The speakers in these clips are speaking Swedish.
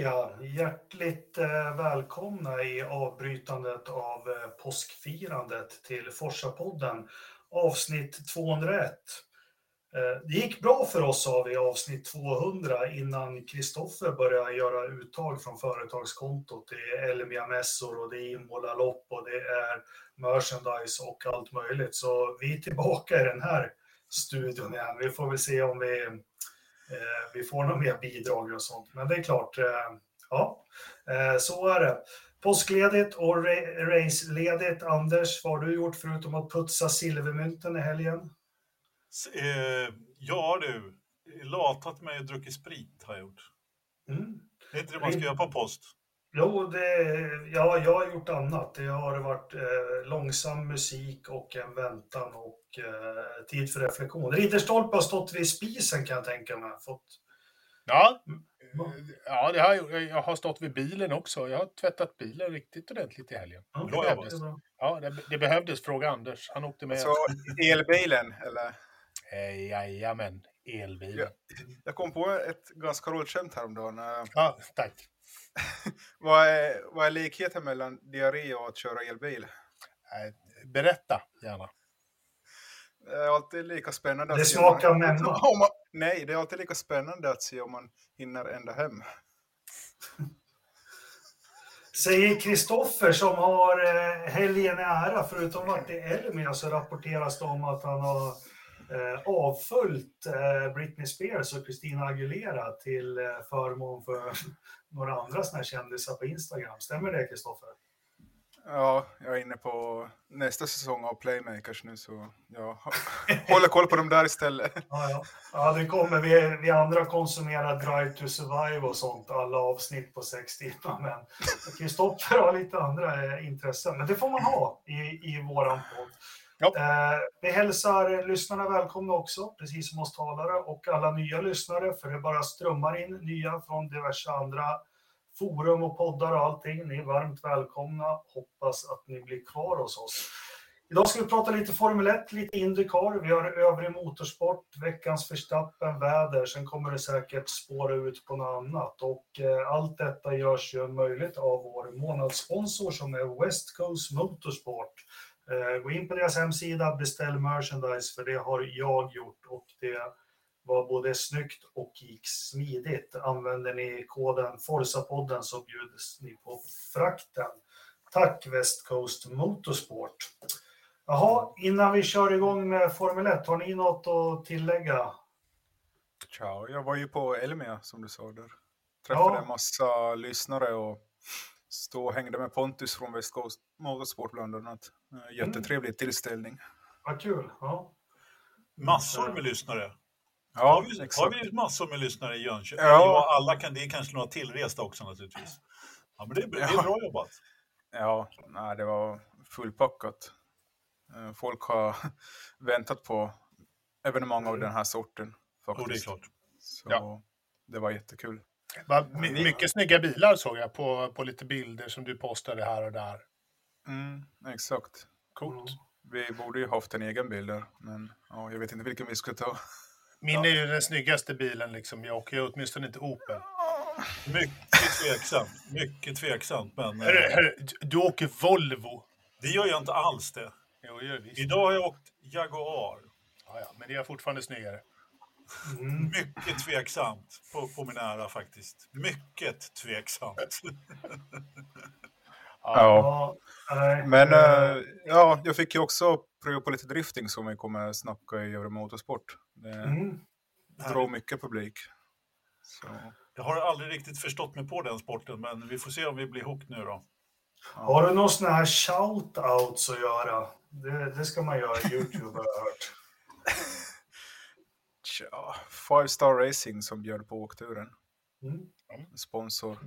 ja. Hjärtligt eh, välkomna i avbrytandet av eh, påskfirandet till Forsa-podden avsnitt 201. Eh, det gick bra för oss sa vi i avsnitt 200 innan Kristoffer började göra uttag från företagskontot. Det är Elmia-mässor och det är Imola-lopp och det är merchandise och allt möjligt. Så vi är tillbaka i den här studion igen. Vi får väl se om vi vi får nog mer bidrag och sånt. Men det är klart, eh, ja, eh, så är det. Påskledigt och raceledigt. Anders, vad har du gjort förutom att putsa silvermynten i helgen? ja du, latat mig och druckit sprit har jag gjort. Mm. Det är inte det man ska göra på post. Jo, det, ja, jag har gjort annat. Det har varit eh, långsam musik och en väntan och eh, tid för reflektion. Ridderstolpe har stått vid spisen kan jag tänka mig. Fått... Ja, mm. ja det har, jag har stått vid bilen också. Jag har tvättat bilen riktigt ordentligt i helgen. Ja, det, behövdes. Ja, det, det, behövdes. Fråga Anders. Han åkte med. Så elbilen, eller? Eh, jajamän, elbilen. Jag, jag kom på ett ganska roligt skämt häromdagen. Ja, tack. vad, är, vad är likheten mellan diarré och att köra elbil? Berätta gärna. Det är alltid lika spännande. Det smakar memma. Nej, det är alltid lika spännande att se om man hinner ända hem. Säger Kristoffer som har eh, helgen i ära, förutom att det är Elmia så rapporteras det om att han har eh, avföljt eh, Britney Spears och Christina Aguilera till eh, förmån för några andra såna här kändisar på Instagram. Stämmer det Kristoffer? Ja, jag är inne på nästa säsong av Playmakers nu så jag håller koll på dem där istället. Ja, ja. ja det kommer. Vi, vi andra konsumerar Drive to Survive och sånt, alla avsnitt på sex timmar. Men Kristoffer har lite andra eh, intressen. Men det får man ha i, i våran podd. Ja. Eh, vi hälsar lyssnarna välkomna också, precis som oss talare och alla nya lyssnare, för det bara strömmar in nya från diverse andra forum och poddar och allting. Ni är varmt välkomna. Hoppas att ni blir kvar hos oss. Idag ska vi prata lite Formel 1, lite Indycar. Vi har övrig motorsport, veckans förstappen, väder. Sen kommer det säkert spåra ut på något annat. Och eh, allt detta görs ju möjligt av vår månadssponsor som är West Coast Motorsport. Eh, gå in på deras hemsida, beställ merchandise, för det har jag gjort och det var både snyggt och gick smidigt. Använder ni koden Forsa-podden så bjuds ni på frakten. Tack West Coast Motorsport. Jaha, innan vi kör igång med Formel 1, har ni något att tillägga? Ciao, jag var ju på Elmia som du sa där. Träffade ja. en massa lyssnare och stod och hängde med Pontus från West Coast Motorsport bland annat. Eh, jättetrevlig mm. tillställning. Vad kul. Ja. Massor med lyssnare. Ja, har, vi, exakt. har vi massor med lyssnare i Jönköping? Ja. alla kan, det är kanske några tillresta också naturligtvis. Ja, men det, det är bra jobbat. Ja, nej, det var fullpackat. Eh, folk har väntat på evenemang av den här sorten. Faktiskt. Oh, det är klart. Så ja. det var jättekul. My mycket snygga bilar såg jag på, på lite bilder som du postade här och där. Mm, exakt. Coolt. Mm. Vi borde ju haft en egen bil där, men ja, jag vet inte vilken vi ska ta. Min är ju den snyggaste bilen, liksom. jag åker ju åtminstone inte Opel. Mycket tveksamt, mycket tveksamt. Men, hörru, eh, hörru, du åker Volvo. Det gör jag inte alls det. Jo, visst. Idag har jag åkt Jaguar. Ja, ja, men det är fortfarande snyggare. Mm. Mycket tveksamt på, på min ära faktiskt. Mycket tveksamt. ja. Men äh, ja, jag fick ju också pröva på lite drifting som vi kommer snacka i Euro Motorsport. Det mm. drar mycket publik. Så. Jag har aldrig riktigt förstått mig på den sporten, men vi får se om vi blir hooked nu då. Ja. Har du någon sån här shout-outs att göra? Det, det ska man göra i YouTube har jag hört. Tja, Five Star Racing som bjöd på åkturen. Mm. Sponsor.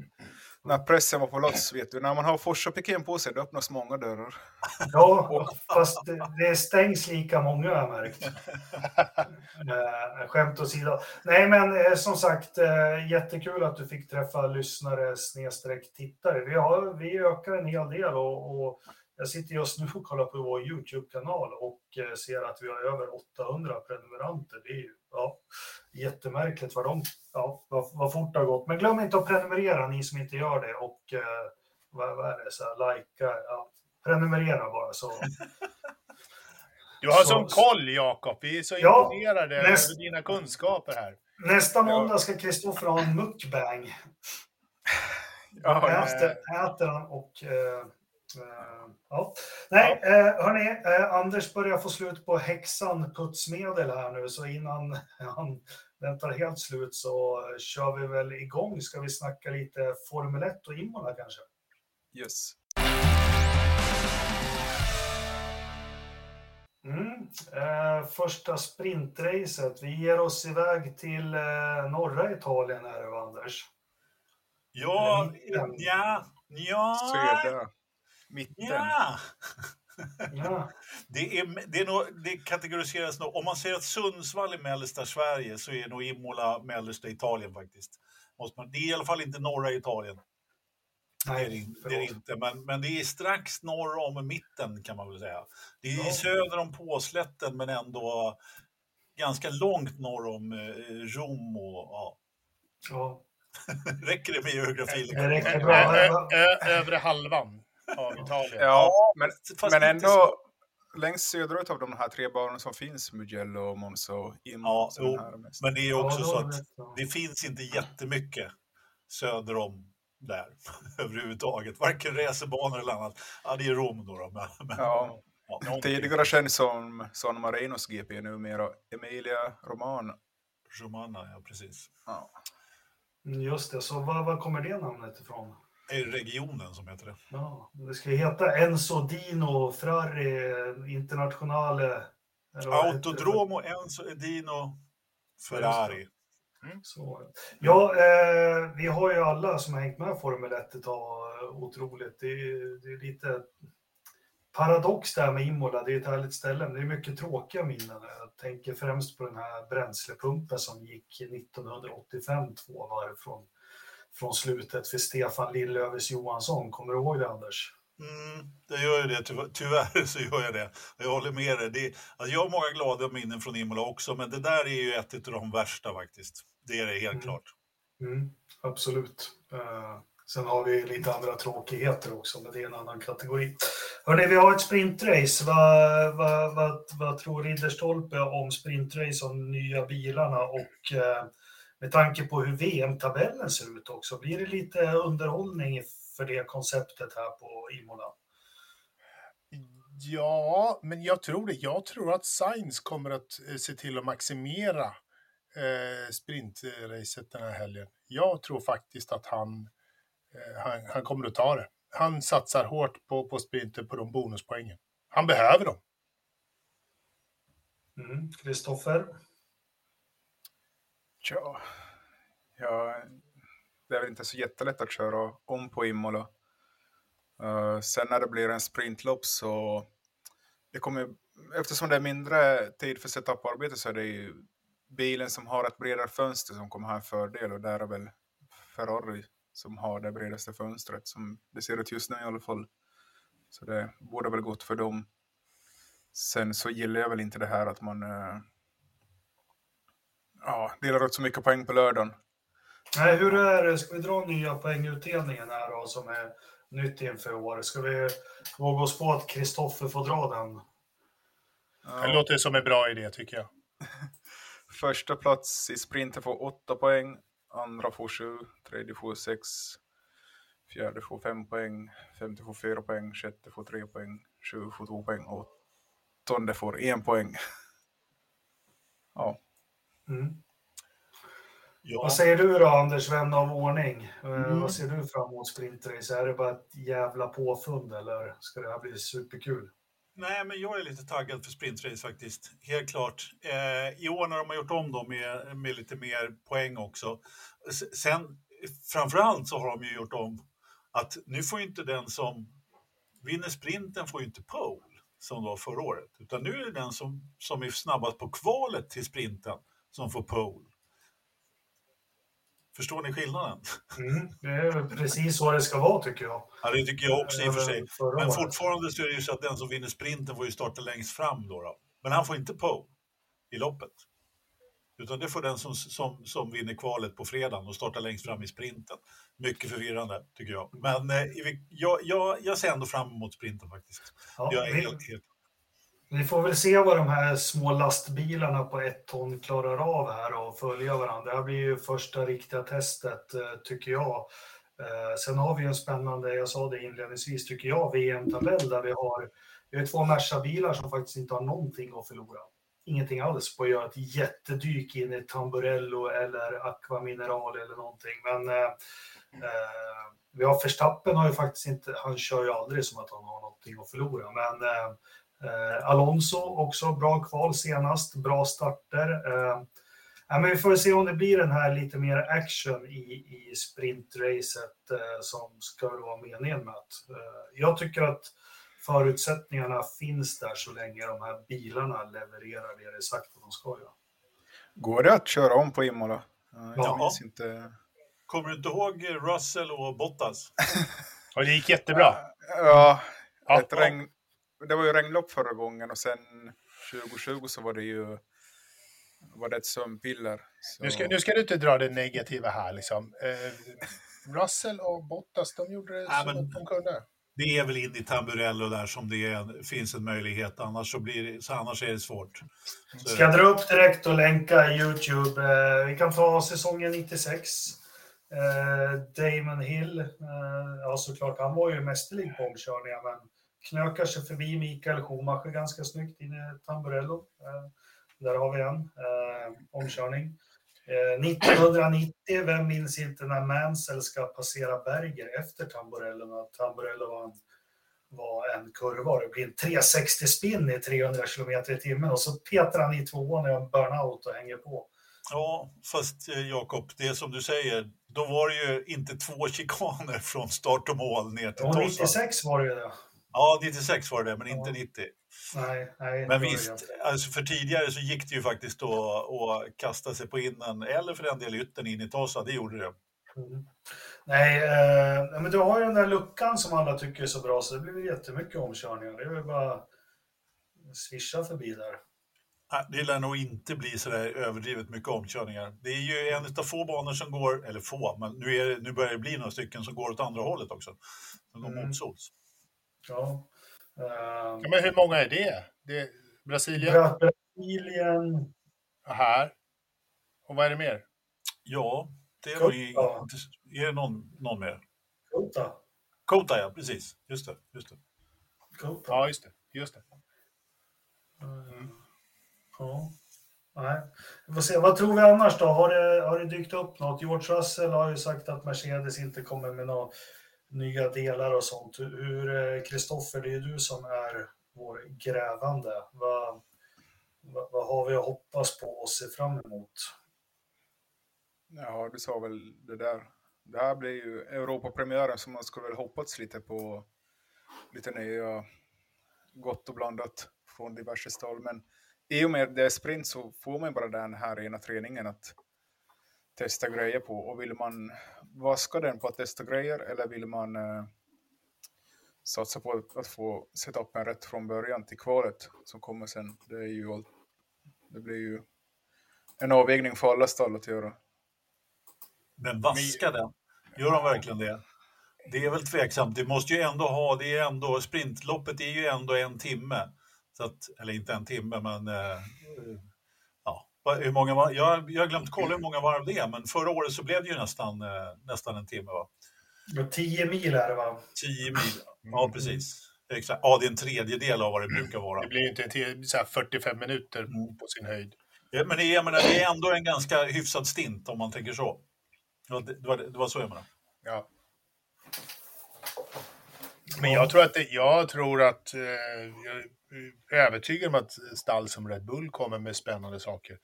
När pressen var på loss, vet du, när man har Forsa piken på sig, då öppnas många dörrar. Ja, fast det stängs lika många har jag märkt. äh, skämt åsido. Nej, men äh, som sagt, äh, jättekul att du fick träffa lyssnare snedstreck tittare. Vi, har, vi ökar en hel del och, och jag sitter just nu och kollar på vår YouTube-kanal och eh, ser att vi har över 800 prenumeranter. Det är ju ja, jättemärkligt vad, de, ja, vad, vad fort det har gått. Men glöm inte att prenumerera, ni som inte gör det. Och eh, vad, vad är det, så här, likea, ja, prenumerera bara så. Du har Så- sån koll, Jakob. Vi är så Ja, imponerade näst- över dina kunskaper här. Nästa måndag ska Kristoffer ha en mukbang. Ja. Äter, äter han och... Eh, ja. Nej, eh, hörni, eh, Anders börjar få slut på häxan putsmedel här nu, så innan han väntar helt slut så eh, kör vi väl igång. Ska vi snacka lite Formel 1 och Imola kanske? Yes. Mm. Eh, första sprintracet. Vi ger oss iväg till eh, norra Italien här, Anders. Ja, ja, ja, Södra. Mitten. ja. Ja. Det, är, det, är nog, det kategoriseras nog, om man säger att Sundsvall är mellersta Sverige så är nog Imola mellersta Italien faktiskt. Måste man, det är i alla fall inte norra Italien. Nej, det är det inte, men, men det är strax norr om mitten kan man väl säga. Det är Ja. söder om påslätten men ändå ganska långt norr om eh, Rom och ja. Ja. Räcker det med geografi? Det räcker Ö, bra. ö, ö, övre halvan av Italien. Ja, men, men ändå så- längst söderut av de här tre banorna som finns, Mugello, Monza och Imola. Ja, jo. Men det är också Ja, så att det finns inte jättemycket söder om där överhuvudtaget. Varken racerbanor eller annat. Ja, det är Rom då. då men, men, Ja. ja. Tidigare känd som San Marinos GP, numera Emilia Romana. Romana, ja precis. Ja. Mm, Just det, så var, var kommer det namnet ifrån? Regionen som heter det. Ja, det ska ju heta Enzo Dino Ferrari Internationale. Autodromo, Enzo, Edino, Ferrari. Så. Ja, eh, vi har ju alla som har hängt med Formel 1 ett tag otroligt. Det är, det är lite paradox där med Imola. Det är ett härligt ställe, men det är mycket tråkiga minnen. Jag tänker främst på den här bränslepumpen som gick 1985 två varv från, från slutet för Stefan Lillövers Johansson. Kommer du ihåg det, Anders? Mm, det gör ju det, tyvärr, tyvärr så gör jag det. Jag håller med dig. Det, alltså jag har många glada minnen från Imola också, men det där är ju ett av de värsta faktiskt. Det är det helt Mm. klart. Mm, absolut. Eh, sen har vi lite andra tråkigheter också, men det är en annan kategori. Hörrni, vi har ett sprintrace. Vad, vad, vad, vad tror Ridderstolpe om sprintrace de nya bilarna? Och eh, med tanke på hur VM-tabellen ser ut också, blir det lite underhållning för det konceptet här på Imola? Ja, men jag tror det. Jag tror att Sainz kommer att eh, se till att maximera eh, sprintracet den här helgen. Jag tror faktiskt att han, eh, han, han kommer att ta det. Han satsar hårt på, på sprinten på de bonuspoängen. Han behöver dem. Mm, Kristoffer? Tja. Ja, det är väl inte så jättelätt att köra om på Imola. Uh, sen när det blir en sprintlopp så det kommer, eftersom det är mindre tid för setup-arbete så är det ju bilen som har ett bredare fönster som kommer ha en fördel och där är väl Ferrari som har det bredaste fönstret som det ser ut just nu i alla fall. Så det borde väl gått för dem. Sen så gillar jag väl inte det här att man eh, ja, delar ut så mycket poäng på lördagen. Nej, hur är det? Ska vi dra nya poängutdelningen här då, som är nytt inför år? Ska vi våga oss på att Kristoffer får dra den? Det låter som en bra idé tycker jag. Första plats i sprinten får 8 poäng, andra får 7, tredje får 6, fjärde får 5 poäng, femte får 4 poäng, sjätte får 3 poäng, sju får 2 poäng och åttonde får 1 poäng. Ja, Mm. Ja. Vad säger du då, Anders, vän av ordning? Eh, Mm. Vad ser du fram emot sprintrace? Är det bara ett jävla påfund eller ska det här bli superkul? Nej, men jag är lite taggad för sprintrace faktiskt. Helt klart. Eh, I år när de har gjort om dem med, med lite mer poäng också. Sen, framförallt så har de ju gjort om att nu får inte den som vinner sprinten får inte pole som det var förra året. Utan nu är det den som, som är snabbast på kvalet till sprinten som får pole. Förstår ni skillnaden? Mm, det är precis så det ska vara tycker jag. Ja, det tycker jag också i och för sig. Men fortfarande så är det ju så att den som vinner sprinten får ju starta längst fram då. då. Men han får inte på i loppet. Utan det får den som, som, som vinner kvalet på fredagen och startar längst fram i sprinten. Mycket förvirrande tycker jag. Men eh, jag, jag, jag ser ändå fram emot sprinten faktiskt. Ja, Jag är helt, helt vi får väl se vad de här små lastbilarna på ett ton klarar av här och följa varandra. Det här blir ju första riktiga testet eh, tycker jag. Eh, sen har vi ju en spännande, jag sa det inledningsvis, tycker jag, VM-tabell där vi har, vi har två Merca-bilar som faktiskt inte har någonting att förlora. Ingenting alls på att göra ett jättedyk in i Tamburello eller Aqua Mineral eller någonting. Men eh, eh vi har Verstappen har ju faktiskt inte, han kör ju aldrig som att han har någonting att förlora. Men eh, Alonso också bra kval senast, bra starter. Eh, ja, men vi får se om det blir den här lite mer action i, i sprintracet eh, som ska vara meningen med att. Eh, jag tycker att förutsättningarna finns där så länge de här bilarna levererar det det är sagt att de ska göra. Går det att köra om på Imola? Eh, Jag Ja. minns inte. Kommer du inte ihåg Russell och Bottas? Och det gick jättebra. Ja, Ja, ett regn... det var ju regnlopp förra gången och sen 2020 så var det ju var det ett sömnpiller. Så... Nu ska, nu ska du inte dra det negativa här liksom. Eh, Russell och Bottas, de gjorde det Ja, så gott de kunde. Det är väl in i Tamburello där som det är, finns en möjlighet, annars, så blir det, så annars är det svårt. Så, Ska jag dra upp direkt och länka i Youtube? Eh, vi kan ta säsongen 96. Eh, Damon Hill, eh, ja såklart, han var ju mästerlig på omkörningar, men knökar sig förbi Mikael Schumacher ganska snyggt in i Tamburello. Eh, där har vi en eh, omkörning. Eh, 1990, vem minns inte när Mansell ska passera Berger efter Tamburello, när Tamburello var en, var en kurva det blir en 360 spin i 300 km i timmen och så petar han i tvåan i en burnout och hänger på. Ja, fast eh, Jakob, det är som du säger, då var det ju inte två chikaner från start och mål ner till Och Tossa. 96 var det ju det. Ja, 96 var det, men inte Ja. 90. Nej, nej. Men visst, alltså för tidigare så gick det ju faktiskt att, att kasta sig på innen, eller för den delen yttern in i Tossa, det gjorde det. Mm. Nej, eh, men du har ju den där luckan som alla tycker är så bra så det blir jättemycket omkörningar. Det är väl bara swisha förbi där. Det lär nog inte bli så där överdrivet mycket omkörningar. Det är ju en av få banor som går, eller få, men nu, är det, nu börjar det bli några stycken som går åt andra hållet också. Som går Mm. motsols. Ja. Eh, Ja, men hur många är det? det är Brasilien Bra- Brasilien, här. Och vad är det mer? Ja, det inte... Är det någon, någon mer? Kota. Kota, ja, precis. Just det. Just det. Kota. Ja, just det. Just det. Mm. Ja. Nej. Vi får se. Vad tror vi annars då? Har det, har det dykt upp något? George Russell har ju sagt att Mercedes inte kommer med några nya delar och sånt. Hur, eh, Kristoffer, det är ju du som är vår grävande. Vad, vad, vad har vi att hoppas på och se fram emot? Ja, du sa väl det där. Det här blir ju Europapremiären som man skulle väl hoppats lite på. Lite nya, gott och blandat från diverse stall. Men i och med det är sprint så får man bara den här ena träningen att testa grejer på. Och vill man vaska den på att testa grejer eller vill man eh, satsa på att, få setupen rätt från början till kvalet som kommer sen. Det är ju. Det blir ju en avvägning för alla stall att göra. Men vaska den. Gör de verkligen det? Det är väl tveksamt. Det måste ju ändå ha, det är ändå, sprintloppet är ju ändå en timme. Så att, eller inte en timme, men eh, hur många, var- jag, jag har glömt kolla hur många varv det är, men förra året så blev det ju nästan, eh, nästan en timme. Va? 10 mil är det va? 10 mil. Ja, precis. Exakt. Ja, det är en tredjedel av vad det brukar vara. Det blir ju inte en till, så här 45 minuter Mm. på sin höjd. Ja, Men det är, jag menar, det är ändå en ganska hyfsad stint om man tänker så. Ja, det, det, var, det var så jag menade. Ja. Men jag tror att, det, jag tror att eh, övertygad om att stall som Red Bull kommer med spännande saker.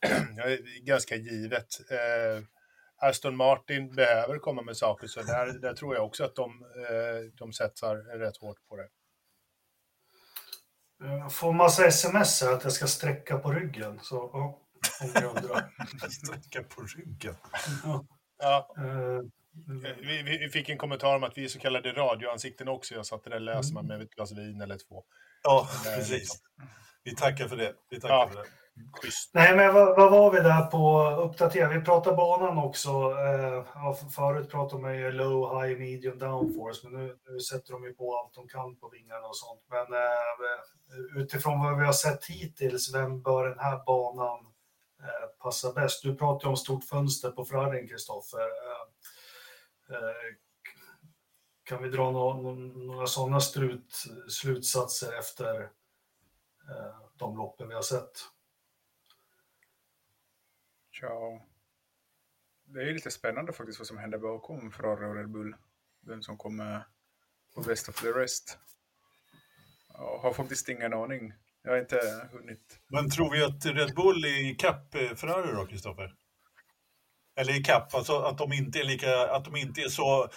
Jag är ganska givet. Eh, Aston Martin behöver komma med saker, så där, där tror jag också att de, eh, de satsar rätt hårt på det. Jag får massa sms här att jag ska sträcka på ryggen. Så, ja. Om ni undrar. Sträcka på ryggen. Ja, Eh, vi, vi vi fick en kommentar om att vi är så kallade radioansikten också. Jag satt där och läste man med ett glas vin eller två. Ja, Nej, precis. Vi tackar för det. Vi tackar Ja. för det. Schysst. Nej, men vad, vad var vi där på uppdatera? Vi pratade banan också. Eh, förut pratade man ju low, high, medium, downforce, men nu, nu sätter de ju på allt de kan på vingarna och sånt. Men eh, utifrån vad vi har sett hittills, vem bör den här banan eh, passa bäst? Du pratade om stort fönster på Ferrarin, Kristoffer. Eh, eh, kan vi dra nå- nå- några sådana strut, slutsatser efter eh, de loppen vi har sett? Ja, det är lite spännande faktiskt vad som händer bakom Ferrari och Red Bull. Vem som kommer på best of the rest. Jag har faktiskt ingen aning. Jag har inte hunnit. Men tror vi att Red Bull är i kapp eh, Ferrari då, Kristoffer? Eller i kapp, alltså att de inte är lika, att de inte är så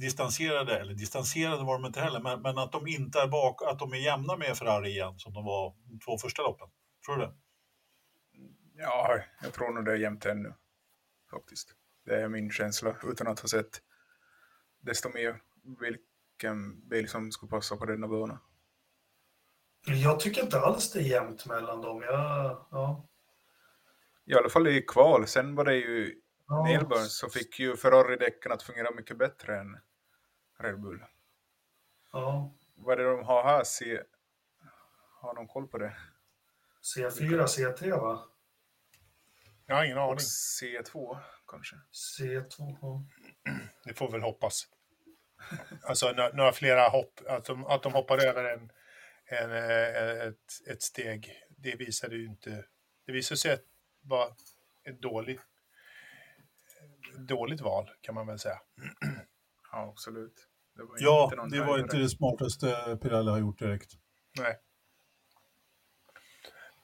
distanserade, eller distanserade var de inte heller, men, men att de inte är bak, att de är jämna med Ferrari igen som de var de två första loppen. Tror du det? Ja, jag tror nog det är jämnt ännu. Faktiskt. Det är min känsla utan att ha sett desto mer vilken bil som skulle passa på denna bana. Jag tycker inte alls det är jämnt mellan dem. Jag, ja, I alla fall i kval. Sen var det ju ja, Melbourne så fick ju Ferrari-däcken att fungera mycket bättre än Red Bull. ja. Vad är det de har här? Se... Har de koll på det? C4, C3 va? Jag har ingen Och aning. C2 kanske? C2. Ja. Det får väl hoppas. Alltså några, några flera hopp, att de, att de hoppar över en, en, eh, ett, ett steg, det visade ju inte... Det visade sig att vara ett dåligt, dåligt val, kan man väl säga. Ja, absolut. Det var Ja, det var inte det smartaste Pirelli har gjort direkt. Nej.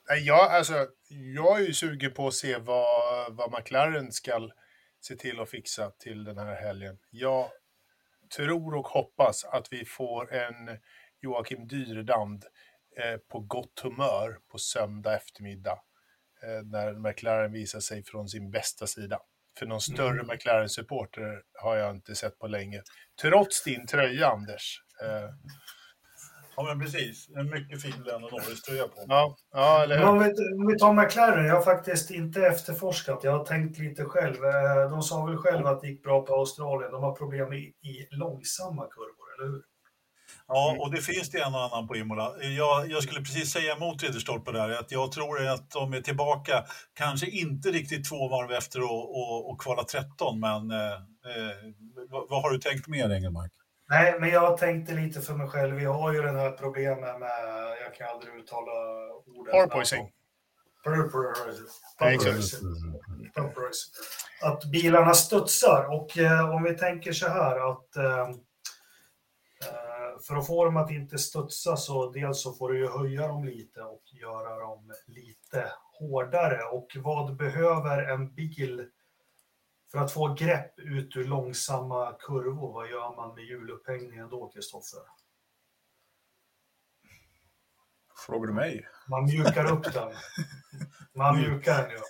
Nej, jag, alltså, jag är ju sugen på att se vad, vad McLaren ska se till att fixa till den här helgen. Jag tror och hoppas att vi får en Joakim Dyredand eh, på gott humör på söndag eftermiddag. Eh, när McLaren visar sig från sin bästa sida. För någon större McLaren-supporter har jag inte sett på länge. Trots din tröja, Anders. Eh, Ja, men precis. En mycket fin Lando Norris-tröja på. ja, ja, eller hur? om, vi, om vi tar McLaren, jag har faktiskt inte efterforskat. Jag har tänkt lite själv. Eh, De sa väl själva att det gick bra på Australien. De har problem i, i långsamma kurvor, eller hur? Ja, och det finns det en och annan på Imola. Jag, jag skulle precis säga emot Ridderstolpe där, att jag tror att de är tillbaka, kanske inte riktigt två varv efter och, och, och kvala 13, men eh, eh, vad, vad har du tänkt mer, Engelmark? Nej, men jag tänkte lite för mig själv. Vi har ju den här problemet med, jag kan aldrig uttala. Porpoising. Porpoising. Att bilarna studsar. Och eh, om vi tänker så här att eh, för att få dem att inte studsa så dels så får du ju höja dem lite och göra dem lite hårdare. Och vad behöver en bil för att få grepp ut ur långsamma kurvor? Vad gör man med hjulupphängningen då, Kristoffer? Frågar du mig? Man mjukar upp den. Man mjukar den ju. Ja,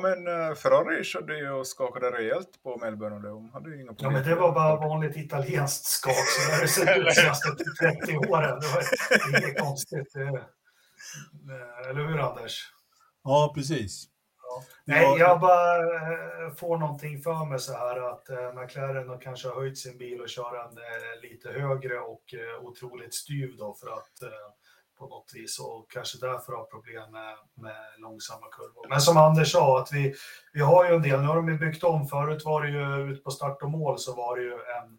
men uh, Ferrari körde ju och skakade rejält på Melbourne och de hade ju inga Ja, problem. men det var bara vanligt italienskt skak, så där har det sett ut de senaste 30 åren. Det var inget konstigt. Det- eh, Eller hur, Anders? Ja, precis. Nej, jag bara eh, får någonting för mig så här att eh, McLaren har kanske har höjt sin bil och kör den eh, lite högre och eh, otroligt styv då för att eh, på något vis och kanske därför har problem med, med långsamma kurvor. Men som Anders sa, att vi, vi har ju en del, nu har de ju byggt om, förut var det ju ut på start och mål så var det ju en,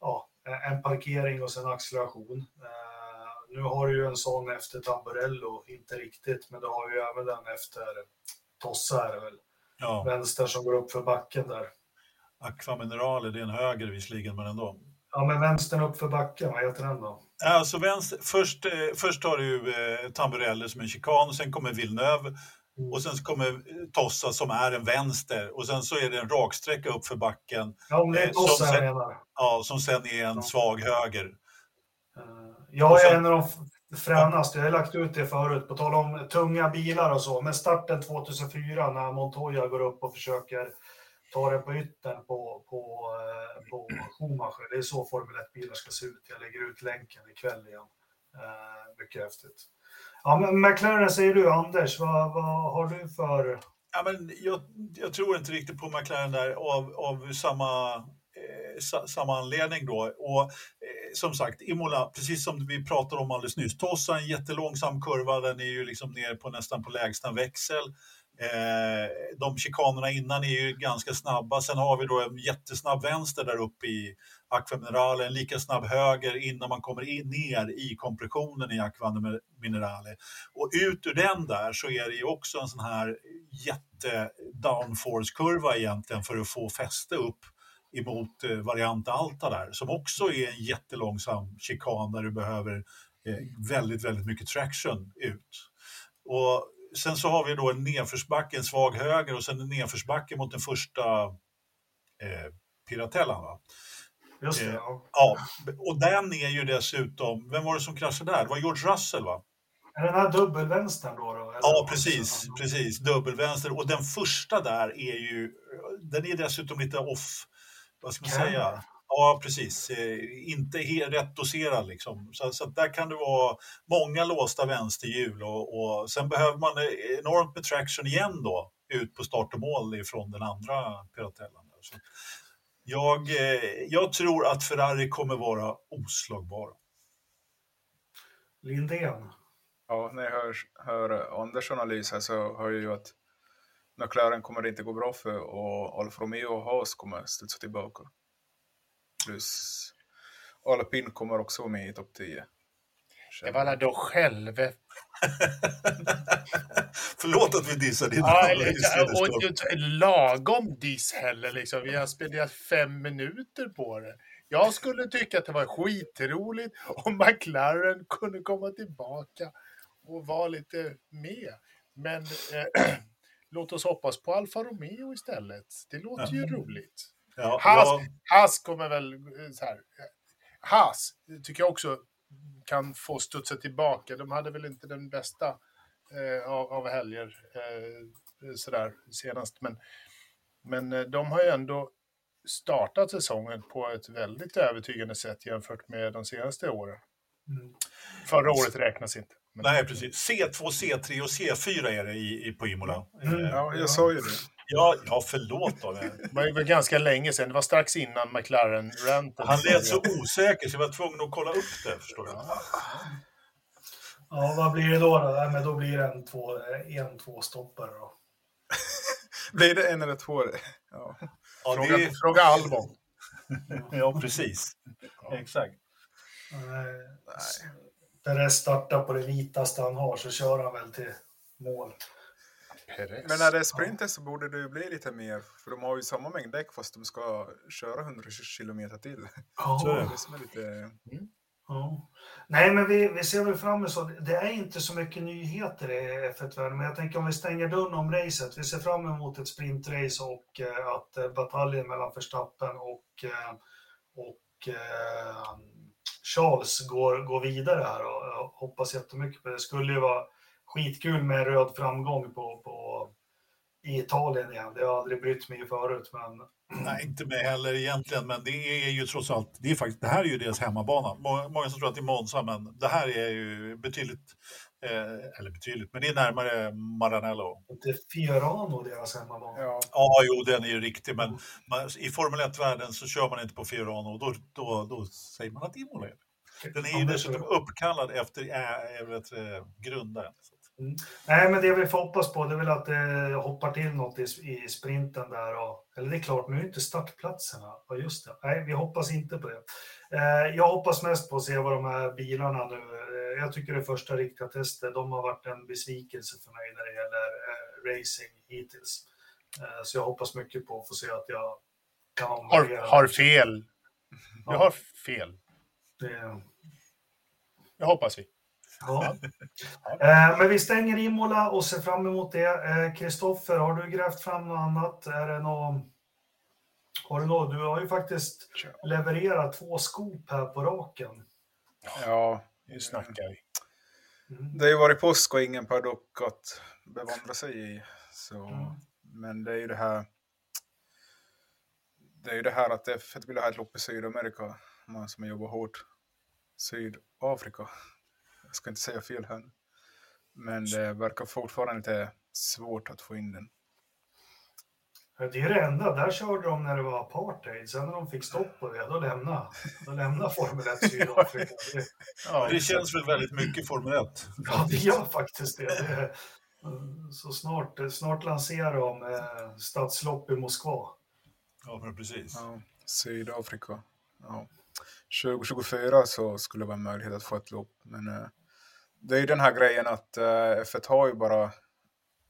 ja, en parkering och sen acceleration. Eh, nu har du ju en sån efter Tamburello, inte riktigt, men du har ju även den efter Tossa är det väl. Ja, Vänster som går upp för backen där. Aqua Minerale, det är en höger visserligen, men ändå. Ja, men vänstern upp för backen, vad heter den då? Alltså vänster, först, eh, först har du eh, Tamburello som en chikan, och sen kommer Villeneuve och sen kommer eh, Tossa som är en vänster och sen så är det en raksträcka upp för backen Ja, om det är Eh, Tossa jag sen- menar. ja, som sen är en Ja. svag höger. Eh, Jag Och är sen- en av de f- fränast. Jag har lagt ut det förut, på tal om tunga bilar och så. Men starten 2004 när Montoya går upp och försöker ta det på yttern på, på, eh, på Schumacher. Det är så Formel 1-bilar ska se ut. Jag lägger ut länken ikväll igen. Eh, mycket häftigt. Ja, men McLaren säger du, Anders. Vad, vad har du för... Ja, men jag, jag tror inte riktigt på McLaren där av, av samma, eh, samma anledning. Då. Och, eh, som sagt, Imola, precis som vi pratade om alldeles nyss, Tossa en jättelångsam kurva, den är ju liksom ner på nästan på lägsta växel. Eh, de chikanerna innan är ju ganska snabba. Sen har vi då en jättesnabb vänster där uppe i Aqua Minerale, en lika snabb höger innan man kommer in, ner i kompressionen i Aqua Minerale. Och ut ur den där så är det ju också en sån här jätte downforce-kurva egentligen för att få fäste upp emot eh, variant Alta där, som också är en jättelångsam chikan där du behöver eh, väldigt, väldigt mycket traction ut. Och sen så har vi då en nedförsbacke, en svag höger och sen en nedförsbacke mot den första eh, Piratellan. Va? Just det, eh, ja. Och den är ju dessutom, vem var det som kraschade där? Det var George Russell va? Är den här dubbelvänstern då? då ja, precis, precis. Dubbelvänster. Och den första där är ju, den är dessutom lite off, vad ska man okay. säga? Ja, precis. Eh, inte helt rätt doserad liksom. Så, så där kan det vara många låsta vänsterhjul och, och sen behöver man enormt med traction igen då ut på start och mål ifrån den andra Piratellan. Så jag, eh, jag tror att Ferrari kommer vara oslagbara. Lindén? Ja, när jag hör, hör Anders analys här så hör jag ju att McLaren kommer det inte gå bra för och Alfa Romeo och Haas kommer studsa tillbaka. Plus Alpin kommer också vara med i topp 10. Det var då själva. Förlåt att vi dissar din ja, och, och, och, Lagom diss heller. Liksom. Vi har spenderat fem minuter på det. Jag skulle tycka att det var skitroligt om McLaren kunde komma tillbaka och vara lite med. Men eh, låt oss hoppas på Alfa Romeo istället. Det låter ju roligt. Ja, Haas, ja. Haas kommer väl eh, så här. Haas tycker jag också kan få studsa tillbaka. De hade väl inte den bästa eh, av, av helger eh, sådär senast. Men, men eh, de har ju ändå startat säsongen på ett väldigt övertygande sätt jämfört med de senaste åren. Mm. Förra året räknas inte. Men... Nej, precis. C2, C3 och C4 är det i, i, på Imola. Mm. Ja, jag sa ju det. Ja, ja förlåt då. Det var ganska länge sedan. Det var strax innan McLaren-ranten. Han lät så osäker så jag var tvungen att kolla upp det, förstår du. Ja, vad blir det då? då? Ja, men då blir det en, två, en tvåstoppare då. blir det en eller två? Ja. ja fråga, det... fråga Albon. ja, precis. Ja. Exakt. Perez startar på det vitaste han har så kör han väl till mål. Perez. Men när det är sprinter så borde det ju bli lite mer, för de har ju samma mängd däck fast de ska köra 120 kilometer till. Ja. Så det är som är lite... Mm. Ja. Nej, men vi, vi ser väl fram emot så. Det är inte så mycket nyheter i F1-världen, men jag tänker om vi stänger dörren om racet. Vi ser fram emot ett sprintrace och eh, att eh, bataljen mellan Verstappen och, eh, och eh, Charles går, går vidare här och jag hoppas jättemycket på. Det skulle ju vara skitkul med röd framgång på, på, i Italien igen. Det har jag aldrig brytt mig förut. Men... Nej, inte mig heller egentligen, men det är ju trots allt, det, är faktiskt, det här är ju deras hemmabana. Många, många som tror att det är Monza, men det här är ju betydligt, eh, eller betydligt, men det är närmare Maranello. Det är Fiorano deras hemmabana. Ja. ja, jo, den är ju riktig, men man, i Formel 1-världen så kör man inte på Fiorano och då, då, då säger man att Imola är det. Den är ju dessutom uppkallad efter äh, grundaren. Mm. Nej, men det vi får hoppas på det är väl att det hoppar till något i, i sprinten där. Och, eller det är klart, nu är inte startplatserna. Ja, just det. Nej, vi hoppas inte på det. Eh, jag hoppas mest på att se vad de här bilarna nu... Eh, jag tycker det första riktiga testet, de har varit en besvikelse för mig när det gäller eh, racing hittills. Eh, så jag hoppas mycket på att få se att jag kan har, har fel. Ja. Jag har fel. Det... Det hoppas vi. Ja. Eh, men vi stänger Imola och ser fram emot det. Kristoffer, eh, har du grävt fram något annat? Är det något... Har du, något? du har ju faktiskt levererat två skop här på raken. Ja, nu snackar vi. Mm. Det har ju varit påsk och ingen paddock att bevandra sig i. Så, Mm. Men det är ju det här det är ju det här att F1 vill ha ett lopp i Sydamerika, man som jobbar hårt. Sydafrika. Jag ska inte säga fel här. Men det verkar fortfarande lite svårt att få in den. Det är det enda. Där körde de när det var apartheid. Sen när de fick stopp på det, då lämnade, då lämnade Formel 1 Sydafrika. Det, Ja, Det känns väl väldigt mycket Formel 1. ja, det gör faktiskt det. det så snart, snart lanserar de eh, stadslopp i Moskva. Ja, men precis. Ja, Sydafrika. Ja. 2024 så skulle det vara en möjlighet att få ett lopp. Men eh, det är ju den här grejen att eh, F1 har ju bara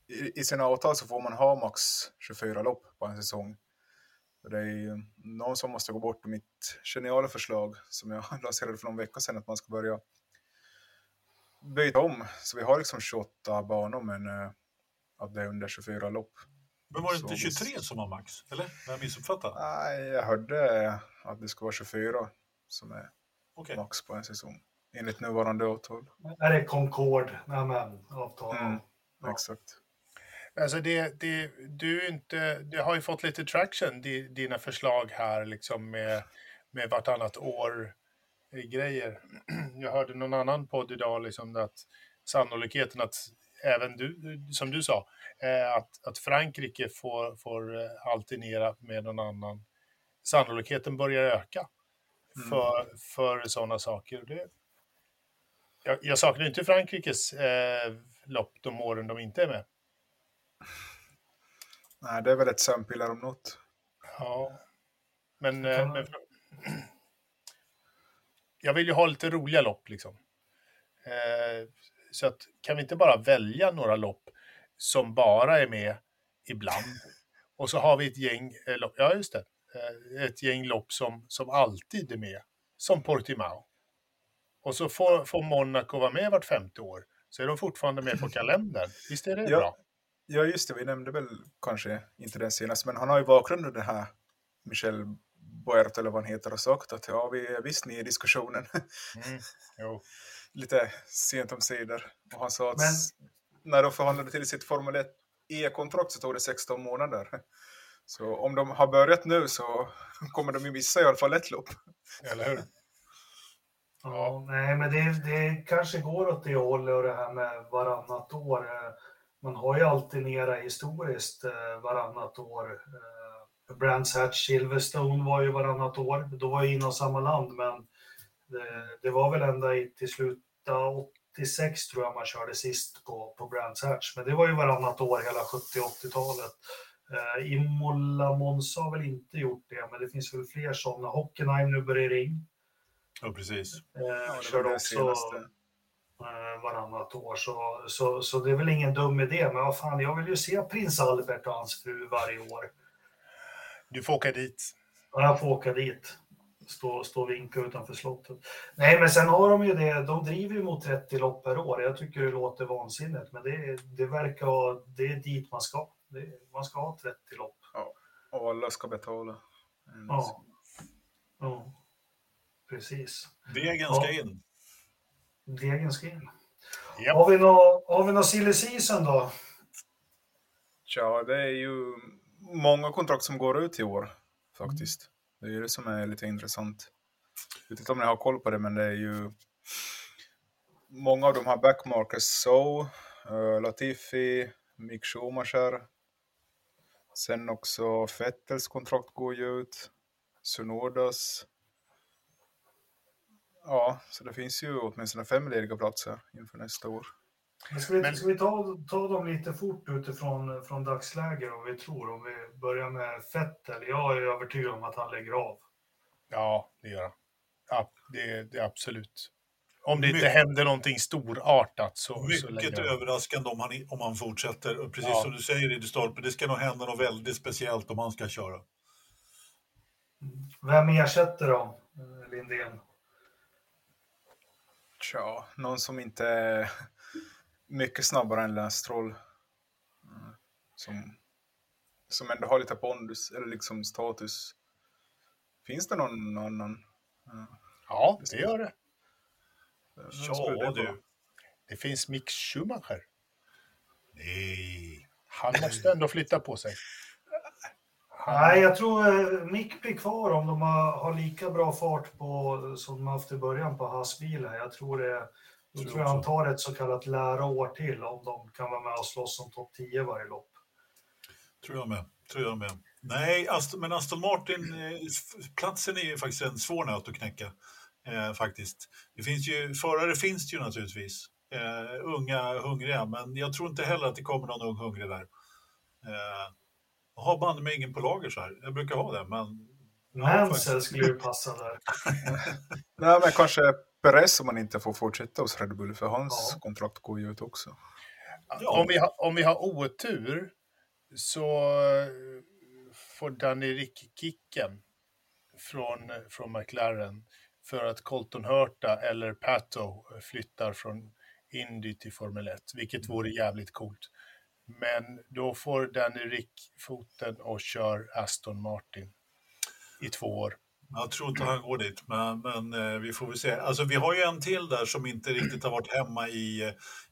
i, i sina avtal så får man ha max 24 lopp på en säsong. Och Det är ju någon som måste gå bort mitt geniala förslag som jag lanserade för någon vecka sedan att man ska börja byta om. Så vi har liksom 28 banor men eh, att det är under 24 lopp. Men var det inte visst. 23 som var max? Eller? Har jag missuppfattat? Nej, jag hörde att det ska vara 24 som är Okej. max på en säsong. Enligt nuvarande avtal. Är det Concord? Nej, men avtal. Mm. Ja. Exakt. Alltså det, det, du inte, det har ju fått lite traction, di- dina förslag här liksom med, med vartannat år eh, grejer. Jag hörde någon annan podd idag liksom att sannolikheten att även du, som du sa, eh, att, att Frankrike får, får eh, alternera med någon annan, sannolikheten börjar öka Mm. för, för sådana saker. Det, jag, jag saknar inte Frankrikes eh, lopp de åren de inte är med. Nej, det är väl ett sömnpiller om något. Ja, men, eh, men jag vill ju ha lite roliga lopp liksom. Eh, så att, kan vi inte bara välja några lopp som bara är med ibland? Och så har vi ett gäng, eh, lopp, ja just det, ett gäng lopp som, som alltid är med, som Portimao. Och så får, får Monaco vara med vart femte år, så är de fortfarande med på kalendern. Visst är det Ja. bra? Ja, just det. Vi nämnde väl kanske inte den senast, men han har ju bakgrunden den här Michel Boert eller vad han heter och sagt att ja, vi är visst med i diskussionen. Mm. Lite sent om sidor. Och han sa att Men- när de förhandlade till sitt Formel 1 E-kontrakt så tog det 16 månader. Så om de har börjat nu så kommer de ju missa i alla fall ett lopp. Eller hur? Ja, nej, men det, det kanske går åt det hållet och det här med varannat år. Eh, Man har ju alternerat historiskt eh, varannat år. Eh, Brands Hatch Silverstone var ju varannat år. Då var ju inom samma land, men det, det var väl ända i, till slutet av 86 tror jag man körde sist på, på Brands Hatch. Men det var ju varannat år hela 70-80-talet. Eh, Imola Monza har väl inte gjort det, men det finns väl fler sådana. Hockenheim nu börjar ring. Ja, precis. Eh, Ja, det var körde också eh, varannat år. Så, så, så det är väl ingen dum idé. Men vad fan, jag vill ju se prins Albert och hans fru varje år. Du får åka dit. Ja, Jag får åka dit. Stå, stå och vinka utanför slottet. Nej, men sen har de ju det. De driver ju mot 30 lopp per år. Jag tycker det låter vansinnigt, men det, det verkar vara, det är dit man ska. Det, man ska ha 30 lopp. Och alla ska betala. Ja. ja. Precis. Degen Ja. ska in. Degen ska in. Japp. Har vi någon, har vi någon silly season då? Ja, det är ju många kontrakt som går ut i år faktiskt. Det är ju det som är lite intressant. Jag vet inte om ni har koll på det, men det är ju många av dem har backmarkers so, uh, Latifi, Mick Schumacher. Sen också Vettels kontrakt går ju ut. Sunodas. Ja, så det finns ju åtminstone fem lediga platser inför nästa år. Men ska vi, Men- ska vi ta, ta dem lite fort utifrån från dagsläget och vi tror? Om vi börjar med Fettel. Jag är övertygad om att han lägger av. Ja, det gör han. Ja, det, det är absolut. Om det inte Mycket- händer någonting storartat så, så Mycket han. överraskande om han, om han fortsätter. Och precis Ja. som du säger Ridderstolpe, det ska nog hända något väldigt speciellt om han ska köra. Vem ersätter då eh, Lindén? Tja, någon som inte är mycket snabbare än Lance Stroll. Mm, Som, som ändå har lite pondus, eller liksom status. Finns det någon annan? Ja, det gör det. Ja, du. Det finns Mick Schumacher. Nej. Han måste ändå flytta på sig. Nej, jag tror eh, Mick blir kvar om de har, lika bra fart på, som de haft i början på Haas-bilen. Jag tror det. Då Tror jag han tar ett så kallat läraår till om de kan vara med och slåss om topp 10 varje lopp. Tror jag med. Tror jag med. Nej, Aston, men Aston Martin, eh, platsen är ju faktiskt en svår nöt att knäcka. Eh, faktiskt. Det finns ju, förare finns det ju naturligtvis. Eh, unga, hungriga, men jag tror inte heller att det kommer någon ung hungrig där. Eh, jag har banne mig ingen på lager så här. Jag brukar ha det, men... Mansell skulle ju passa där. Nej, men kanske Perez om man inte får fortsätta hos Red Bull, för hans Ja. kontrakt går ju ut också. Ja. om, vi har, om vi har otur så eh, får Danny Rick kicken från, från McLaren för att Colton Hurta eller Pato flyttar från Indy till Formel 1, vilket vore jävligt coolt. Men då får Danny Rick foten och kör Aston Martin i två år. Jag tror inte han går dit, men, men eh, vi får väl se. Alltså, vi har ju en till där som inte riktigt har varit hemma i,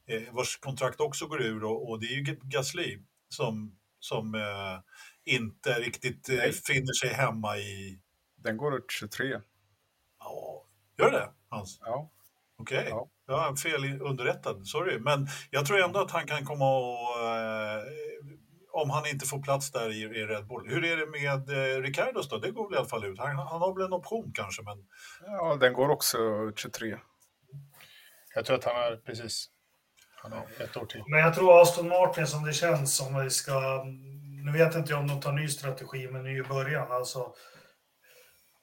eh, vars kontrakt också går ur och, och det är ju Gasly som, som eh, inte riktigt eh, finner sig hemma i... Den går ut 23. Ja, gör det Hans? Ja. Okej, Ja. jag är fel underrättad, sorry. Men jag tror ändå att han kan komma och... Eh, om han inte får plats där i, i Red Bull. Hur är det med eh, Ricardos då? Det går väl i alla fall ut. Han, han har väl en option kanske, men... ja, den går också ut 23. Jag tror att han är precis han är ett år till. Men jag tror Aston Martin som det känns som vi ska... Nu vet inte jag om de tar ny strategi med ny början. Alltså,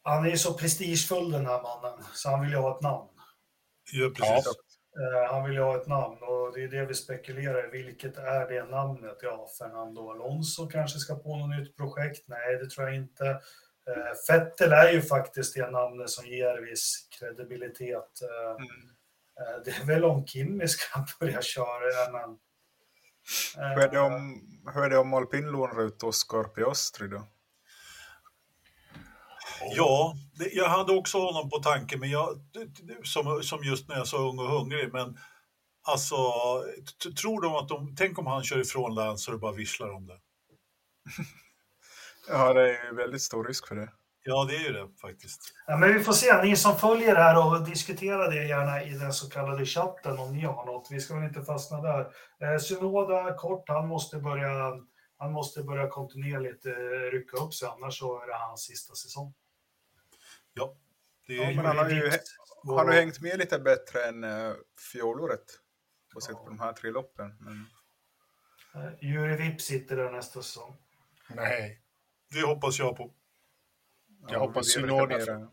han är ju så prestigefull den här mannen, så han vill ju ha ett namn. Ja, precis. Eh, han vill ju ha ett namn och det är det vi spekulerar i. Vilket är det namnet? Ja, Fernando Alonso kanske ska på något nytt projekt? Nej, det tror jag inte. Eh, Vettel är ju faktiskt det namnet som ger viss kredibilitet. Eh, eh, det är väl om Kimi ska börja köra, ja, men... eh, Hur är det om, hur är det om alpin lånar ut Oscar Piastri då? Ja, det, jag hade också honom på tanke, men jag, som, som just när jag sa ung och hungrig. Men alltså, tror de att de... Tänk om han kör ifrån Lance och det bara visslar om det. Ja, det är ju väldigt stor risk för det. Ja, det är ju det faktiskt. Ja, men vi får se. Ni som följer här och diskutera det gärna i den så kallade chatten om ni har något. Vi ska väl inte fastna där. Eh, Synoda, kort, han måste börja, han måste börja kontinuerligt eh, rycka upp sig, annars så är det hans sista säsong. Ja, det Ja, men han har ju Han har och- hängt med lite bättre än uh, fjolåret. Baserat på de här tre loppen. Men... eh, Juri Vips sitter där nästa säsong. Nej, det hoppas jag på. Jag hoppas mer-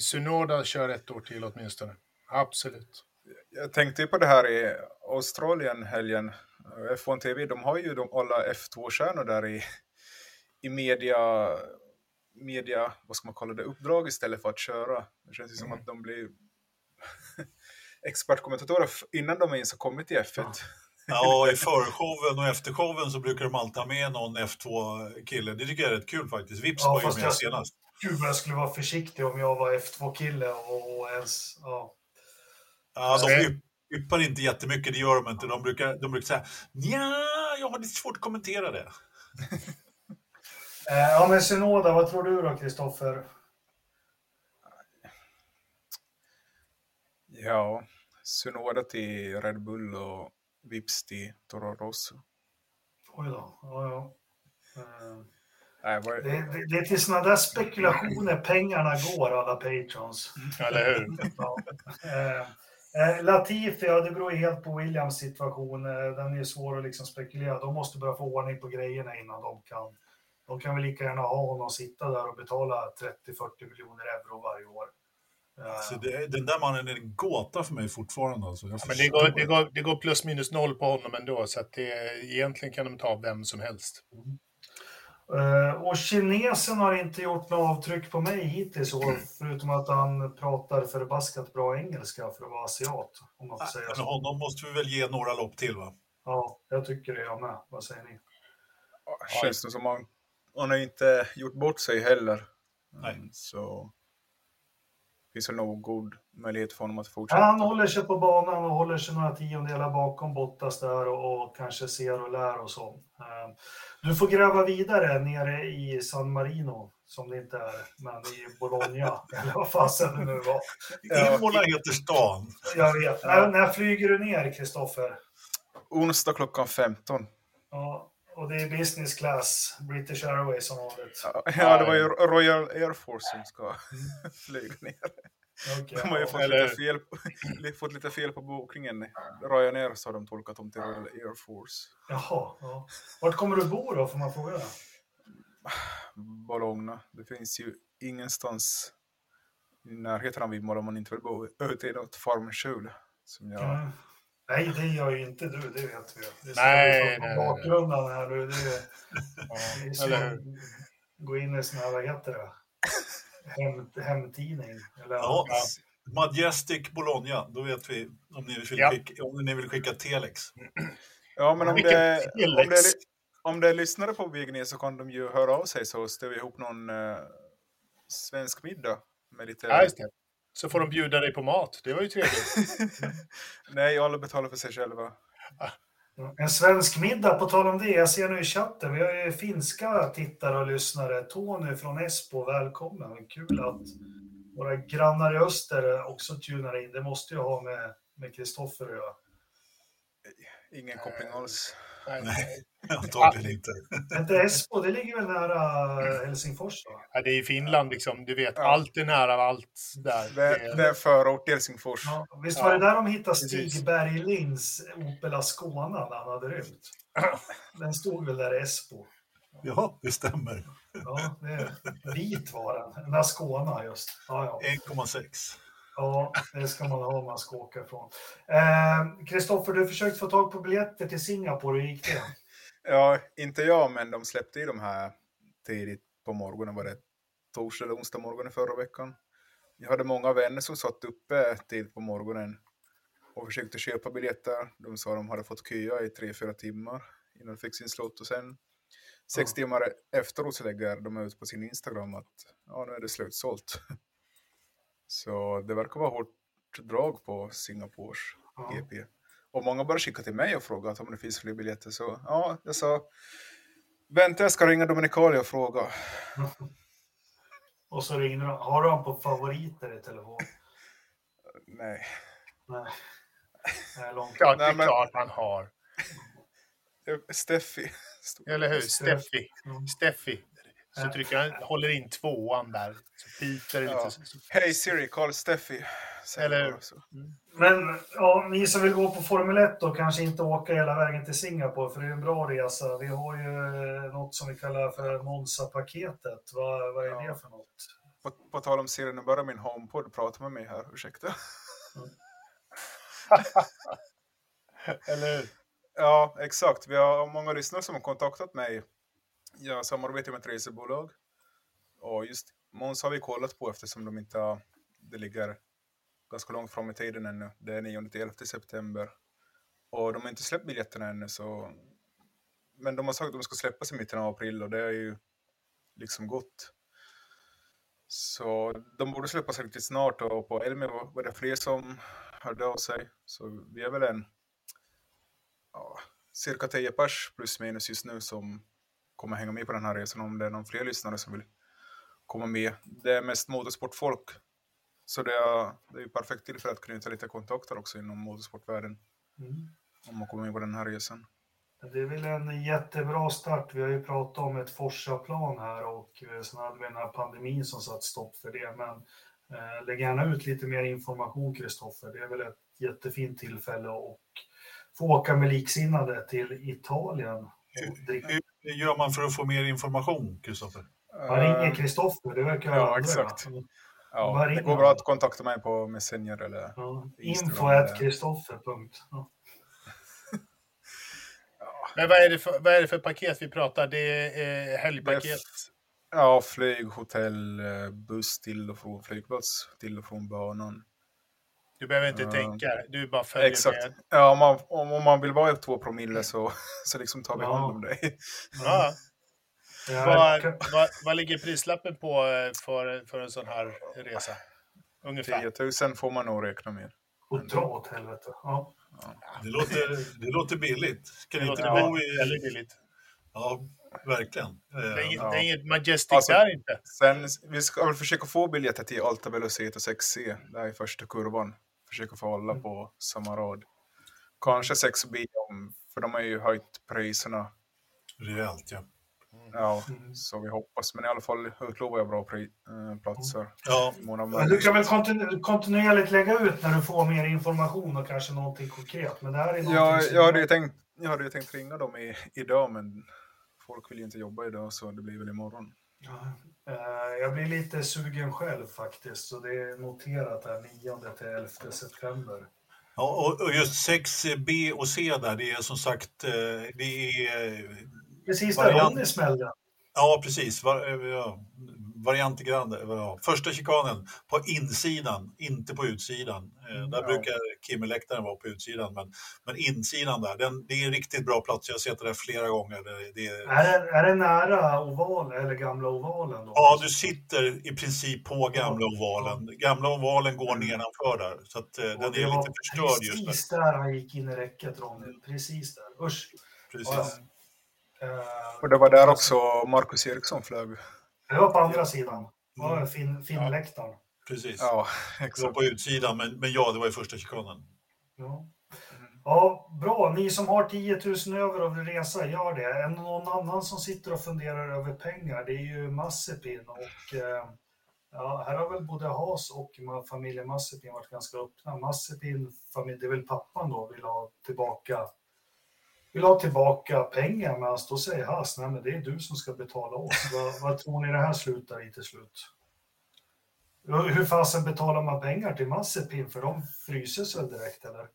Sunoda kör ett år till åtminstone. Absolut. Jag tänkte på det här i Australien helgen. Eh, F1 TV, de har ju de alla F2-stjärnor där i, i media, media, vad ska man kalla det, uppdrag istället för att köra. Det känns ju som att de blir expertkommentatorer innan de ens har kommit till F1. Ja, i förshowen och eftershowen så brukar de alltid ha med någon F2-kille. Det tycker jag är rätt kul faktiskt. Vips Ja, var ju med jag- senast. Gud, vad jag skulle vara försiktig om jag var F2-kille och, och ens... Ja. Ja, de yppar inte jättemycket, det gör de inte. De brukar, de brukar säga ja, jag har lite svårt att kommentera det. Eh, ja, men Synoda, vad tror du då, Kristoffer? Ja, Sunoda till Red Bull och Vips till Toro Rosso. Oj då. Ja, ja. Eh, Nej, Det, det, det är till sådana där spekulationer pengarna går, alla patrons. Eller hur? Ja. Eh, Latifi, ja, det beror helt på Williams situation. Den är svår att liksom spekulera. De måste börja få ordning på grejerna innan de kan. De kan väl lika gärna ha honom sitta där och betala 30-40 miljoner euro varje år. Eh, Alltså, det, den där mannen är en gåta för mig fortfarande. Alltså. Jag Men det går, det, går, det går plus minus noll på honom ändå, så att det, egentligen kan de ta vem som helst. Eh, och kinesen har inte gjort något avtryck på mig hittills, år, förutom att han pratar förbaskat bra engelska för att vara asiat. Om man får säga Men så. honom måste vi väl ge några lopp till, va? Ja, jag tycker det jag med. Vad säger ni? känns det som han, han har inte gjort bort sig heller. Nej. Mm, Så finns väl nog god möjlighet för honom att fortsätta. han håller sig på banan och håller sig några tiondelar bakom Bottas där och, och kanske ser och lär och så. Eh, Du får gräva vidare nere i San Marino, som det inte är, men i Bologna, eller vad fasen det nu var. Imola heter stan. Jag vet. När, när flyger du ner, Kristoffer? Onsdag klockan 15. Ja, och det är business class, British Airways som vanligt. Ja, det var ju Royal Air Force som ska flyga ner. Okej, De har ju fått, Eller- lite fel, fått lite fel på bokningen. Ryanair så har de tolkat dem till Royal Air Force. Jaha, ja. Vart kommer du bo då, får man fråga? Bologna. Det finns ju ingenstans i närheten av Imola om man inte vill bo ute i något farmskjul. Som jag... Mm. Nej, det gör ju inte du, det vet vi. Det Nej, nej, bakgrunden här nu. Det är, som eller att gå in i sån här, vad heter det? Hem, hemtidning. Eller, Ja, Majestic Bologna, då vet vi om ni vill Ja. skicka, om ni vill skicka telex. Ja, men om Vilken det, om, det telex. om det är lyssnare på Vigny så kan de ju höra av sig så ställer vi ihop någon eh, svensk middag. Med lite... Ja, just det. Så får de bjuda dig på mat. Det var ju trevligt. Nej, alla betalar för sig själva. En svensk middag, på tal om det. Jag ser nu i chatten, vi har ju finska tittare och lyssnare. Tony från Esbo, välkommen. Kul att våra grannar i öster också tunar in. Det måste ju ha med med Kristoffer att göra. Ingen koppling alls. Nej. Nej. Antagligen inte. Inte Esbo, det ligger väl nära Helsingfors? Va? Ja, det är i Finland liksom. Du vet, Ja. allt är nära allt där. Det, Det- är förort till Helsingfors. Ja, visst Ja, var det där de hittade. Stig Berglings Opel Ascona när han hade rymt? Den stod väl där i Esbo. Ja, det stämmer. Ja, det, vit var den. En Ascona just. Ja, ja. 1,6. Ja, det ska man ha om man ska åka ifrån. Eh, Kristoffer, du försökte få tag på biljetter till Singapore. Hur gick det? Ja, inte jag, men de släppte ju de här tidigt på morgonen. Var det torsdag eller onsdag morgonen förra veckan? Jag hade många vänner som satt uppe tidigt på morgonen och försökte köpa biljetter. De sa de hade fått köa i tre, fyra timmar innan de fick sin slott och sen sex Ja. timmar efteråt så lägger de ut på sin Instagram att ja, nu är det slutsålt. Så det verkar vara hårt drag på Singapores Ja. GP. Och många började skicka till mig och fråga om det finns fler biljetter. Så ja, jag sa vänta jag ska ringa Dominicali och fråga. Och så ringde de. Har du han på favoriter i telefon? Nej. Nej. Det är långt. Klart, det Nej, är men- klart han har. Steffi. Eller hur? Steff. Steffi. Mm. Steffi. Så trycker han, håller in tvåan där. Så Peter Ja. lite... så- Hej Siri, call Steffi. Eller- så. Men ja, ni som vill gå på Formel 1 då kanske inte åka hela vägen till Singapore för det är en bra resa. Vi har ju eh, något som vi kallar för Monza-paketet. Vad, vad är Ja. det för något? På, på tal om Siri, nu börjar min HomePod prata med mig här. Ursäkta. Eller hur? Ja, exakt. Vi har många lyssnare som har kontaktat mig. Jag samarbetar med ett resebolag. Och just Måns har vi kollat på eftersom de inte har, det ligger ganska långt fram i tiden ännu. Det är 9-11 september. Och de har inte släppt biljetterna ännu så... Men de har sagt att de ska släppas i mitten av april och det är ju liksom gott. Så de borde släppas riktigt snart och på Elmia var var det fler som hörde av sig. Så vi är väl en ja, cirka 10 pers plus minus just nu som kommer hänga med på den här resan om det är någon fler lyssnare som vill komma med. Det är mest motorsportfolk. Så det är, det är ju perfekt tillfälle att knyta lite kontakter också inom motorsportvärlden Mm. om man kommer med på den här resan. Det är väl en jättebra start. Vi har ju pratat om ett Forsa-plan här och eh, sen hade vi den här pandemin som satt stopp för det. Men eh, lägg gärna ut lite mer information, Kristoffer. Det är väl ett jättefint tillfälle att få åka med liksinnade till Italien. och dricka. Hur gör man för att få mer information, Kristoffer? Man ringer Kristoffer, det verkar ja, vara andra. exakt. ja, det går bra att kontakta mig på Messenger eller Ja, Instagram info eller- at Kristoffer. punkt. Ja. Men vad är, det för, vad är det för paket vi pratar? Det är eh, helgpaket. Ja, flyg, hotell, eh, buss till och från flygplats, till och från banan. Du behöver inte Ja. tänka, du bara följer Exakt. med. Ja, om man, om, om man vill vara i två promille så, så liksom tar vi Ja. hand om dig. Ja. Ja, Vad, vad, vad ligger prislappen på eh, för, för en sån här resa? ungefär. 10 000 får man nog räkna med. Och dra åt helvete. Ja. Det låter, det låter billigt. Ska Det inte låter bo i... väldigt billigt. Ja, verkligen. Det är inget, Eh, det är inget Majestic Alltså- där inte. Sen, vi ska väl försöka få biljetter till Alta Velocita 6C, där i första kurvan. Försöka få hålla på samma rad. Kanske 6B, om, för de har ju höjt priserna. Rejält, ja. Ja, Mm. så vi hoppas. Men i alla fall utlovar jag bra pri, äh, platser. Ja, av Men du kan väl kontinu- kontinuerligt lägga ut när du får mer information och kanske någonting konkret. Men det här är någonting Ja, jag hade ju tänkt, jag hade ju tänkt ringa dem i, idag, men folk vill ju inte jobba idag, så det blir väl imorgon. Ja, eh, Jag blir lite sugen själv faktiskt, så det är noterat här 9 till 11 september. Ja, och- just 6B och C där, det är som sagt, eh, det är... Precis där. Ronny smällde. Ja, precis. Var, ja, variant grande. Ja. Första chikanen på insidan, inte på utsidan. Eh, Där Ja. brukar Kimmeläktaren vara på utsidan, men, men insidan där, den, det är en riktigt bra plats. Jag har sett det där flera gånger. Det, det är, Är det, är det nära oval eller gamla ovalen? Då? Ja, du sitter i princip på gamla ovalen. Gamla ovalen går nedanför där, så att, eh, den är var lite förstörd just nu. Precis där han gick in i räcket, Ronny. Precis där. Usch. Precis. Eh, Och det var där också Marcus Eriksson flög. Det var på andra sidan. Ja, Mm. fin, finläktaren. Precis. Ja, Det var exakt. på utsidan, men, men ja, det var i första chikanen. Ja. ja, bra. Ni som har 10 000 över och vill resa, gör det. Det någon annan som sitter och funderar över pengar? Det är ju Massepin och eh, ja, här har väl både Has och familjen Massepin varit ganska öppna. Massepin, familj, det är väl pappan då, vill ha tillbaka vill ha tillbaka pengar, men då säger Haas, nej men det är du som ska betala oss. vad, vad tror ni det här slutar i till slut? Hur fasen betalar man pengar till Massepin? För de fryses väl direkt eller?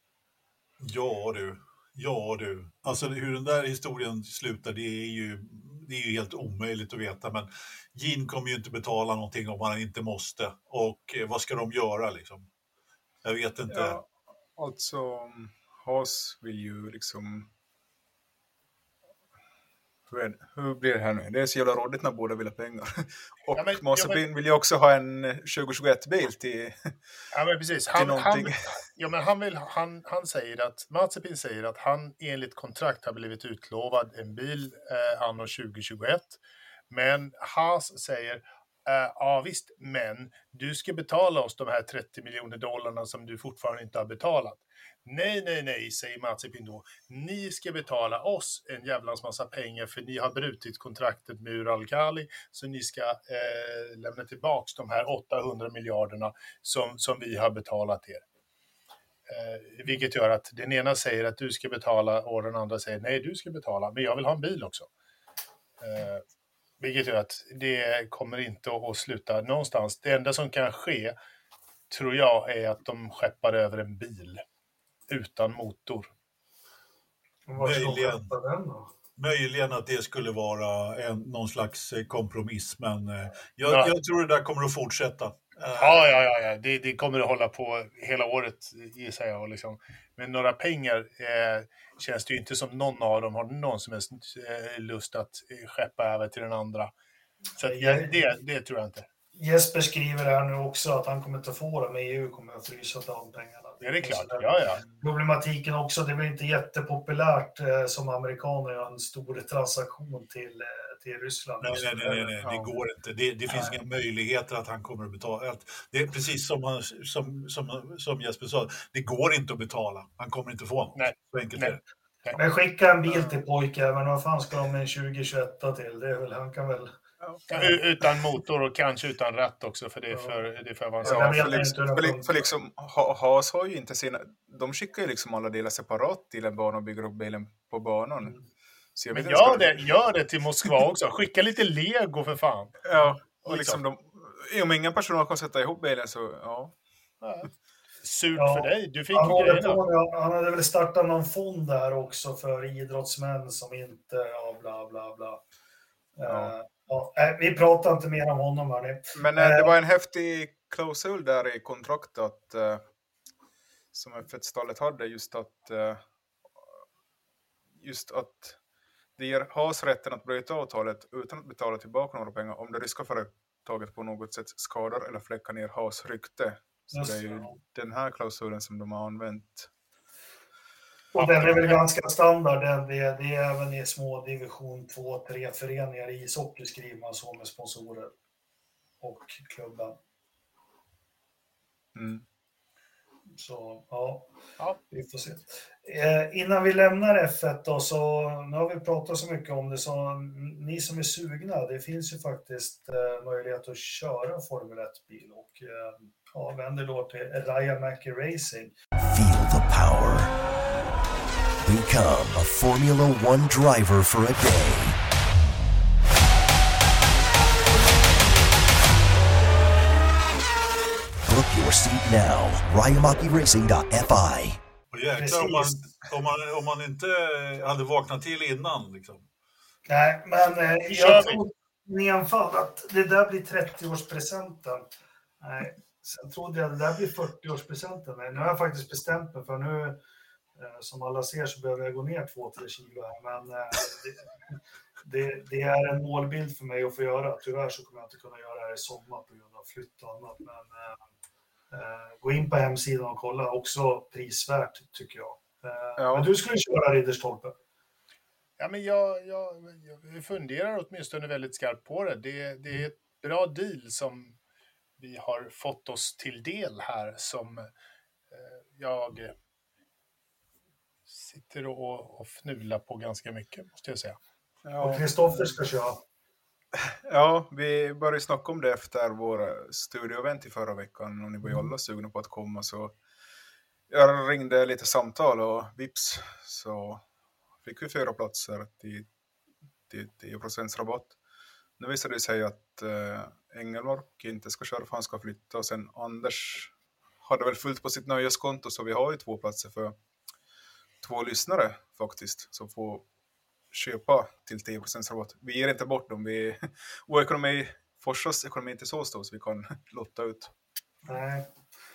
Ja du, ja du. Alltså hur den där historien slutar, det är ju, det är ju helt omöjligt att veta. Men Gin kommer ju inte betala någonting om han inte måste. Och eh, vad ska de göra liksom? Jag vet inte. Ja, alltså, Haas vill ju liksom... Hur? Hur blir det här nu? Det är så jävla rådigt när båda vill ha pengar. Och Ja, men- ja, men- vill ju också ha en 2021-bil till... Ja, men precis. Han, han, någonting. ja, men han, vill, han, han säger att, Mazepin säger att han enligt kontrakt har blivit utlovad en bil eh, anno 2021. Men Haas säger, eh, ja visst, men du ska betala oss de här 30 miljoner dollarna som du fortfarande inte har betalat. Nej, nej, nej, säger Mazepin då. Ni ska betala oss en jävlans massa pengar för ni har brutit kontraktet med Ural Kali, så ni ska eh, lämna tillbaks de här 800 miljarderna som, som vi har betalat er. Eh, vilket gör att den ena säger att du ska betala och den andra säger nej, du ska betala, men jag vill ha en bil också. Eh, vilket gör att det kommer inte att sluta någonstans. Det enda som kan ske, tror jag, är att de skeppar över en bil utan motor. Möjligen. Möjligen att det skulle vara en, någon slags eh, kompromiss, men eh, jag, Ja. jag tror det där kommer att fortsätta. Eh, Ja, ja, ja, ja. Det, det kommer att hålla på hela året gissar jag. Liksom. Men några pengar eh, känns det ju inte som någon av dem har någon som helst eh, lust att skeppa över till den andra. Så att, ja, det, det tror jag inte. Jesper skriver här nu också att han kommer inte få det, men EU kommer att frysa de pengarna. Det är klart. Så där- Ja, ja. Problematiken också, det väl inte jättepopulärt eh, som amerikaner att göra en stor transaktion till, eh, till Ryssland. Nej, nej, nej, nej, nej, det går inte. Det, det finns Nej. inga möjligheter att han kommer att betala. Att- Det är precis som, han, som, som, som Jesper sa, det går inte att betala. Han kommer inte få något. Nej. Så enkelt Nej. är det. Men skicka en bil till pojken, men vad fan ska de med en 2021 till? Det är väl, han kan väl... Utan motor och kanske utan ratt också, för det är för, det är för avancerat. Ja, för, liksom, för, för liksom, Ha- Haas har ju inte sina... De skickar ju liksom alla delar separat till en bana och bygger upp bilen på banan. Så jag Men gör det, gör det till Moskva också. Skicka lite lego för fan. Ja, och liksom de... Om ingen personal kan sätta ihop bilen så, ja. Ja. Surt Ja. för dig. Du fick Han, grejerna. på, han hade väl startat någon fond där också för idrottsmän som inte... Ja, bla, bla, bla. Ja. Eh, ja, nej, vi pratar inte mer om honom, hörni. Men eh, det Eh. var en häftig klausul där i kontraktet eh, som F1-stallet hade, just att, eh, just att det ger Haas rätten att bryta avtalet utan att betala tillbaka några pengar om det ryska företaget på något sätt skadar eller fläckar ner Haas rykte Så Just det är ju det. den här klausulen som de har använt. Och den är väl ganska standard. Den, det, det är även i små division 2-3 föreningar i ishockey skriver man så med sponsorer och klubben. Mm. Så ja, Ja. vi får se. Eh, innan vi lämnar F1 då, så nu har vi pratat så mycket om det, så ni som är sugna, det finns ju faktiskt eh, möjlighet att köra Formel 1-bil och eh, ja, vänder då till Raya Mackie Racing. Feel the power. Become a Formula One driver for a day. Book your seat now. RyamakiRacing.fi. Jäklar om man, om, man, om man inte hade vaknat till innan. Liksom. Nej, men eh, jag tror Nenfall att det där blir 30-årspresenten. Nej, sen trodde jag det där blir 40-årspresenten. Nej, nu har jag faktiskt bestämt mig för nu, eh, som alla ser så behöver jag gå ner 2-3 kilo här. Men eh, det, det, det är en målbild för mig att få göra. Tyvärr så kommer jag inte kunna göra det här i sommar på grund av flytt och annat. Men eh, eh, gå in på hemsidan och kolla. Också prisvärt tycker jag. Eh, Ja. Men du skulle köra Ridderstolpe. Ja, men jag, jag, jag funderar åtminstone väldigt skarpt på det. det. Det är ett bra deal som vi har fått oss till del här som eh, jag sitter och, och fnular på ganska mycket, måste jag säga. Och Ja, Kristoffer ska köra. ja, vi började snacka om det efter vår studioevent i förra veckan och ni var ju alla sugna på att komma så jag ringde lite samtal och vips så fick vi fyra platser till, till 10 rabatt. Nu visade det sig att eh, Engelmark inte ska köra för han ska flytta och sen Anders hade väl fullt på sitt nöjeskonto så vi har ju två platser för två lyssnare faktiskt som får köpa till 10 rabatt. Vi ger inte bort dem. Vi, vår ekonomi, Forsas ekonomi är inte så stor så vi kan lotta ut. Nej.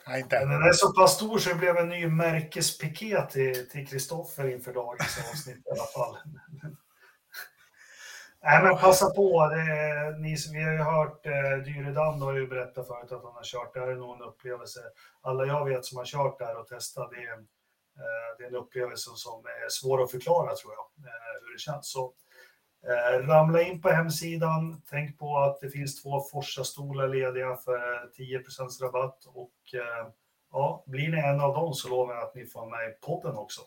Nej, inte Den är så pass stor så det blev en ny märkespiket till till Kristoffer inför dagens avsnitt i alla fall. Nej, men passa på. Det är, ni, som- vi har ju hört, eh, Dyredand har ju berättat förut att han har kört. Det här är nog en upplevelse. Alla jag vet som har kört där och testat, det är, det är en upplevelse som är svår att förklara tror jag, eh, hur det känns. Så, eh, ramla in på hemsidan. Tänk på att det finns två Forsa-stolar lediga för 10% rabatt och eh, ja, blir ni en av dem så lovar jag att ni får med i podden också.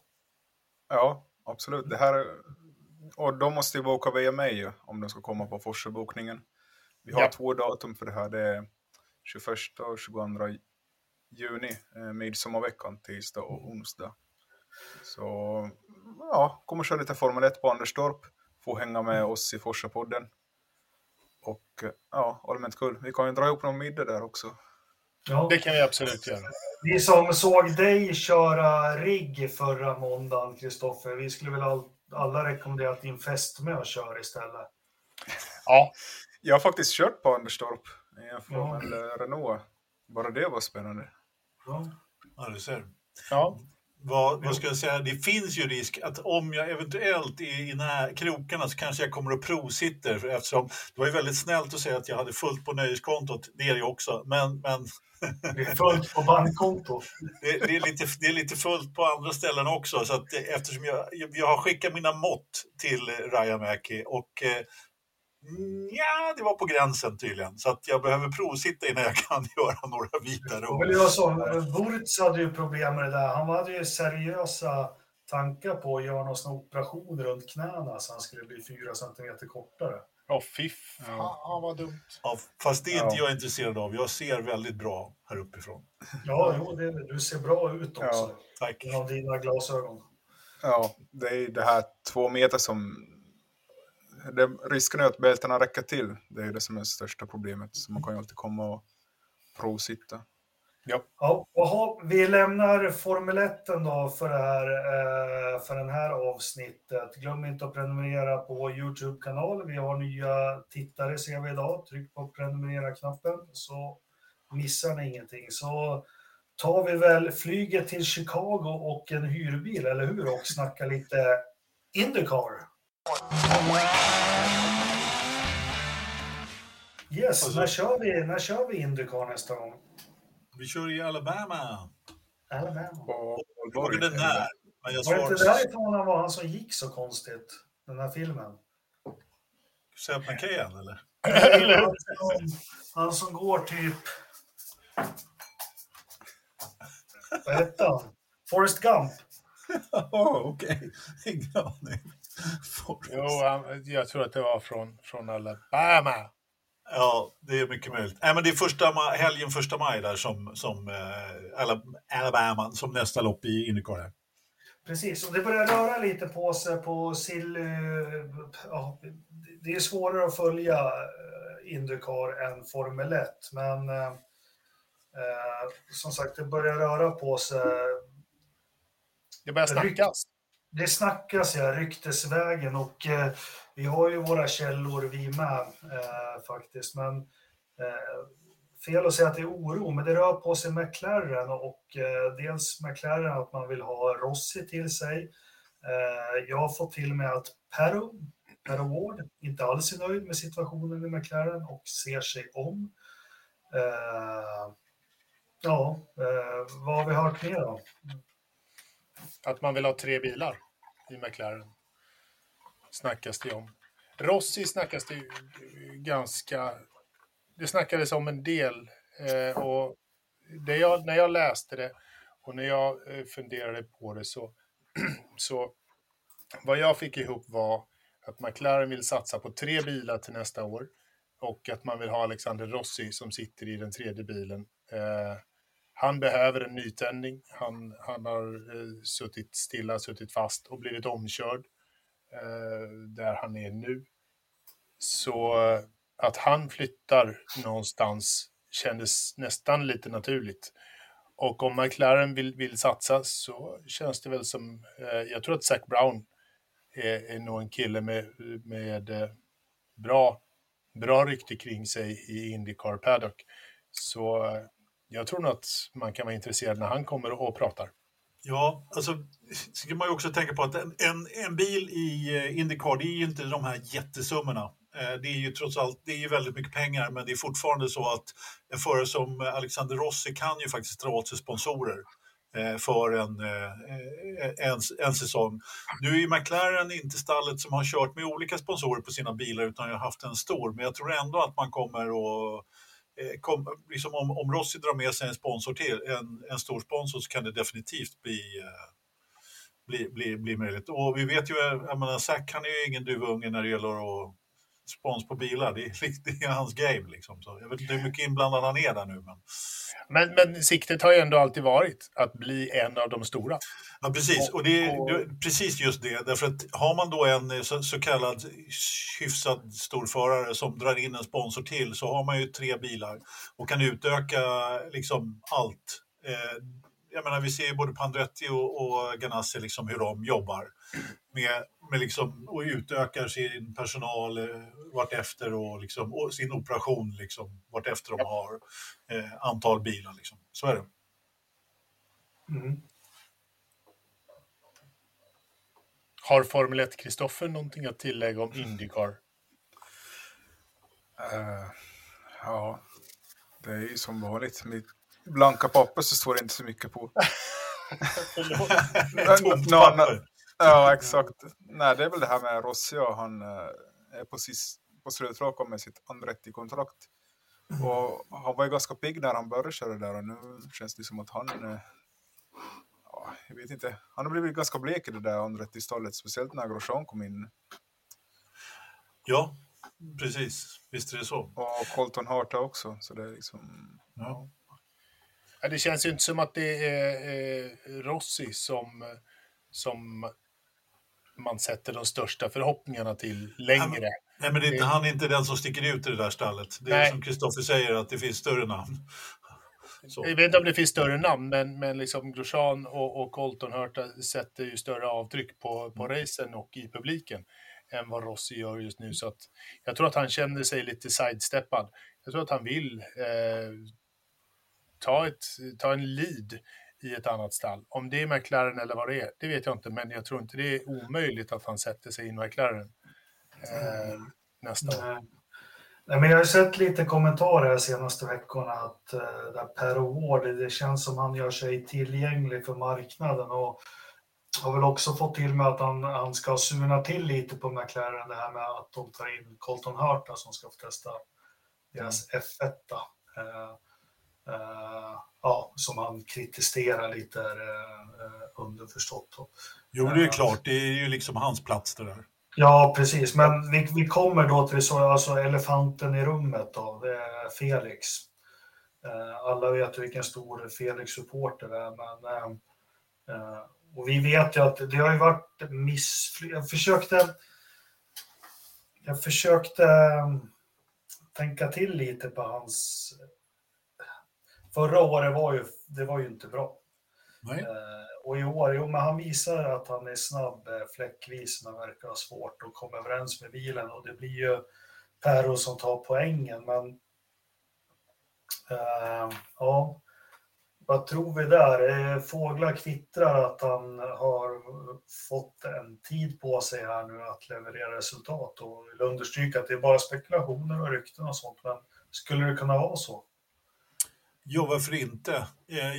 Ja, absolut. Det här, och de måste ju boka via mig ju, om de ska komma på Forsa-bokningen. Vi har Ja. två datum för det här. Det är 21 och 22 juni, eh, midsommarveckan, tisdag och onsdag. Så ja, kommer köra lite Formel 1 på Anderstorp. Få hänga med oss i Forsa-podden. Och eh, ja, allmänt kul. Vi kan ju dra ihop någon middag där också. Ja. Det kan vi absolut göra. Vi som såg dig köra rigg förra måndagen, Kristoffer, vi skulle väl all, alla rekommendera att din fästmö kör istället. Ja, Jag har faktiskt kört på Anderstorp i en Ja. Formel eh, Renault. Bara det var spännande. Ja. Ja, du ser. ja. Vad, vad ska jag säga? Det finns ju risk att om jag eventuellt är i när krokarna så kanske jag kommer att provsitter för eftersom det var ju väldigt snällt att säga att jag hade fullt på nöjeskontot. Det är det ju också. Men, men Det är fullt på bankkontot. det, det, är lite, det är lite fullt på andra ställen också. Så att eftersom jag, jag har skickat mina mått till Rajamäki och eh, ja, det var på gränsen tydligen. Så att jag behöver provsitta innan jag kan göra några vidare. Och så, Burtz hade ju problem med det där. Han hade ju seriösa tankar på att göra någon sån operation runt knäna så han skulle bli fyra centimeter kortare. Åh, fy fan vad dumt. Ja, fast det är inte Ja. jag intresserad av. Jag ser väldigt bra här uppifrån. Ja, jo, det, du ser bra ut också. Ja. Tack. Genom dina glasögon. Ja, det är det här två meter som... Det, risken är att bältena räcker till. Det är det som är det största problemet. Så man kan ju alltid komma och provsitta. Ja, jaha, vi lämnar Formel 1 då för, det här, eh, för den här avsnittet. Glöm inte att prenumerera på vår Youtube-kanal. Vi har nya tittare ser vi idag. Tryck på prenumerera-knappen så missar ni ingenting. Så tar vi väl flyget till Chicago och en hyrbil, eller hur? Och snackar lite Indycar. Yes, när kör vi, när kör vi Indycar nästa gång? Vi kör i Alabama. Alabama. På Frågan är när. Men jag Var det inte därifrån han var han som gick så konstigt? Den här filmen. Seb McKayan, eller? Han som, han som går typ... Vad hette han? Forrest Gump. Ja, okej. Ingen aning. Jo, han, jag tror att det var från, från Alabama. Ja, det är mycket möjligt. Nej, men det är första ma- helgen första maj där som, som eh, Ala- Alabama som nästa lopp i Indycar. Precis, och det börjar röra lite på sig på sill... eh, Ja, det är svårare att följa eh, Indycar än Formel 1, men eh, eh, som sagt, det börjar röra på sig. Det börjar snackas. Det snackas ja, ryktesvägen och eh, vi har ju våra källor vi med eh, faktiskt. Men eh, fel att säga att det är oro, men det rör på sig McLaren och eh, dels McLaren att man vill ha Rossi till sig. Eh, jag har fått till mig att Perro, Perro Ward inte alls är nöjd med situationen i McLaren och ser sig om. Eh, ja, eh, vad har vi hört mer då? Att man vill ha tre bilar i McLaren. Snackas det om. Rossi snackas det ju ganska... Det snackades om en del. Eh, och det jag, när jag läste det och när jag eh, funderade på det så, så... Vad jag fick ihop var att McLaren vill satsa på tre bilar till nästa år och att man vill ha Alexander Rossi som sitter i den tredje bilen. Eh, han behöver en nytändning. Han, han har eh, suttit stilla, suttit fast och blivit omkörd eh, där han är nu. Så eh, att han flyttar någonstans kändes nästan lite naturligt. Och om McLaren vill, vill satsa så känns det väl som, eh, jag tror att Zac Brown är, är nog en kille med, med eh, bra, bra rykte kring sig i Indycar Paddock. Så eh, jag tror nog att man kan vara intresserad när han kommer och pratar. Ja, alltså ska man ju också tänka på att en, en, en bil i eh, Indycar, det är ju inte de här jättesummorna. Eh, det är ju trots allt, det är ju väldigt mycket pengar, men det är fortfarande så att en förare som Alexander Rossi kan ju faktiskt dra åt sig sponsorer eh, för en, en, en säsong. Nu är ju McLaren inte stallet som har kört med olika sponsorer på sina bilar utan har haft en stor, men jag tror ändå att man kommer att Eh, kom, liksom om, om Rossi drar med sig en sponsor till, en, en stor sponsor, så kan det definitivt bli, eh, bli, bli, bli möjligt. Och vi vet ju, eh, jag menar, Zac han är ju ingen duvunge när det gäller att spons på bilar. Det är, det är hans game liksom. Så jag vet inte hur mycket inblandad han är där nu. Men... Men, men siktet har ju ändå alltid varit att bli en av de stora. Ja, precis. Och det är Och- precis just det. Därför att har man då en eh, så, så kallad hyfsad storförare som drar in en sponsor till så har man ju tre bilar och kan utöka liksom allt. Eh, jag menar, vi ser ju både Pandretti och, och Ganassi liksom hur de jobbar med, med liksom, och utökar sin personal eh, vartefter och, liksom, och sin operation liksom, vartefter de har eh, antal bilar. Liksom. Så är det. Mm. Har Formel 1 Kristoffer någonting att tillägga om Indycar? Eh, ja, det är ju som vanligt. Med blanka papper så står det inte så mycket på. Tomt papper. Ja, exakt. Nej, det är väl det här med Rossi och han eh, är på, sis, på slutrakan med sitt Andretti-kontrakt. Och han var ju ganska pigg när han började köra där och nu känns det som att han... Eh, ja, jag vet inte. Han har blivit ganska blek i det där Andretti-stallet, speciellt när Grosjean kom in. Ja, precis. Visst är det så. Och Colton Harta också, så det är liksom... Ja. Ja, det känns ju inte som att det är eh, Rossi som, som man sätter de största förhoppningarna till längre. Nej, men det är inte, han är inte den som sticker ut i det där stallet. Det är Nej. som Kristoffer säger, att det finns större namn. Så. Jag vet inte om det finns större namn, men, men liksom Grosjean och, och Colton Hurta sätter ju större avtryck på, på racen och i publiken än vad Rossi gör just nu. Så att jag tror att han känner sig lite sidesteppad. Jag tror att han vill eh, ta, ett, ta en lead i ett annat stall. Om det är McLaren eller vad det är, det vet jag inte, men jag tror inte det är omöjligt att han sätter sig i McLaren eh, nästa år. Nej. Men jag har sett lite kommentarer här senaste veckorna att eh, där Per Ward, det känns som han gör sig tillgänglig för marknaden och har väl också fått till med att han, han ska suna till lite på McLaren det här med att de tar in Colton Hurta som ska få testa deras F1. Eh, eh, ja, som han kritiserar lite uh, underförstått. Jo, det är klart, det är ju liksom hans plats det där. Ja, precis. Men vi, vi kommer då till så, alltså elefanten i rummet då, det är Felix. Alla vet vilken stor Felix-supporter det är, men och vi vet ju att det har ju varit misslyckat. Jag försökte, jag försökte tänka till lite på hans... Förra året var ju, det var ju inte bra. Nej. Och i år, jo men han visar att han är snabb fläckvis men verkar ha svårt att komma överens med bilen och det blir ju Perro som tar poängen men uh, ja, vad tror vi där? Fåglar kvittrar att han har fått en tid på sig här nu att leverera resultat och vill understryka att det är bara spekulationer och rykten och sånt. Men skulle det kunna vara så? Jo, varför inte?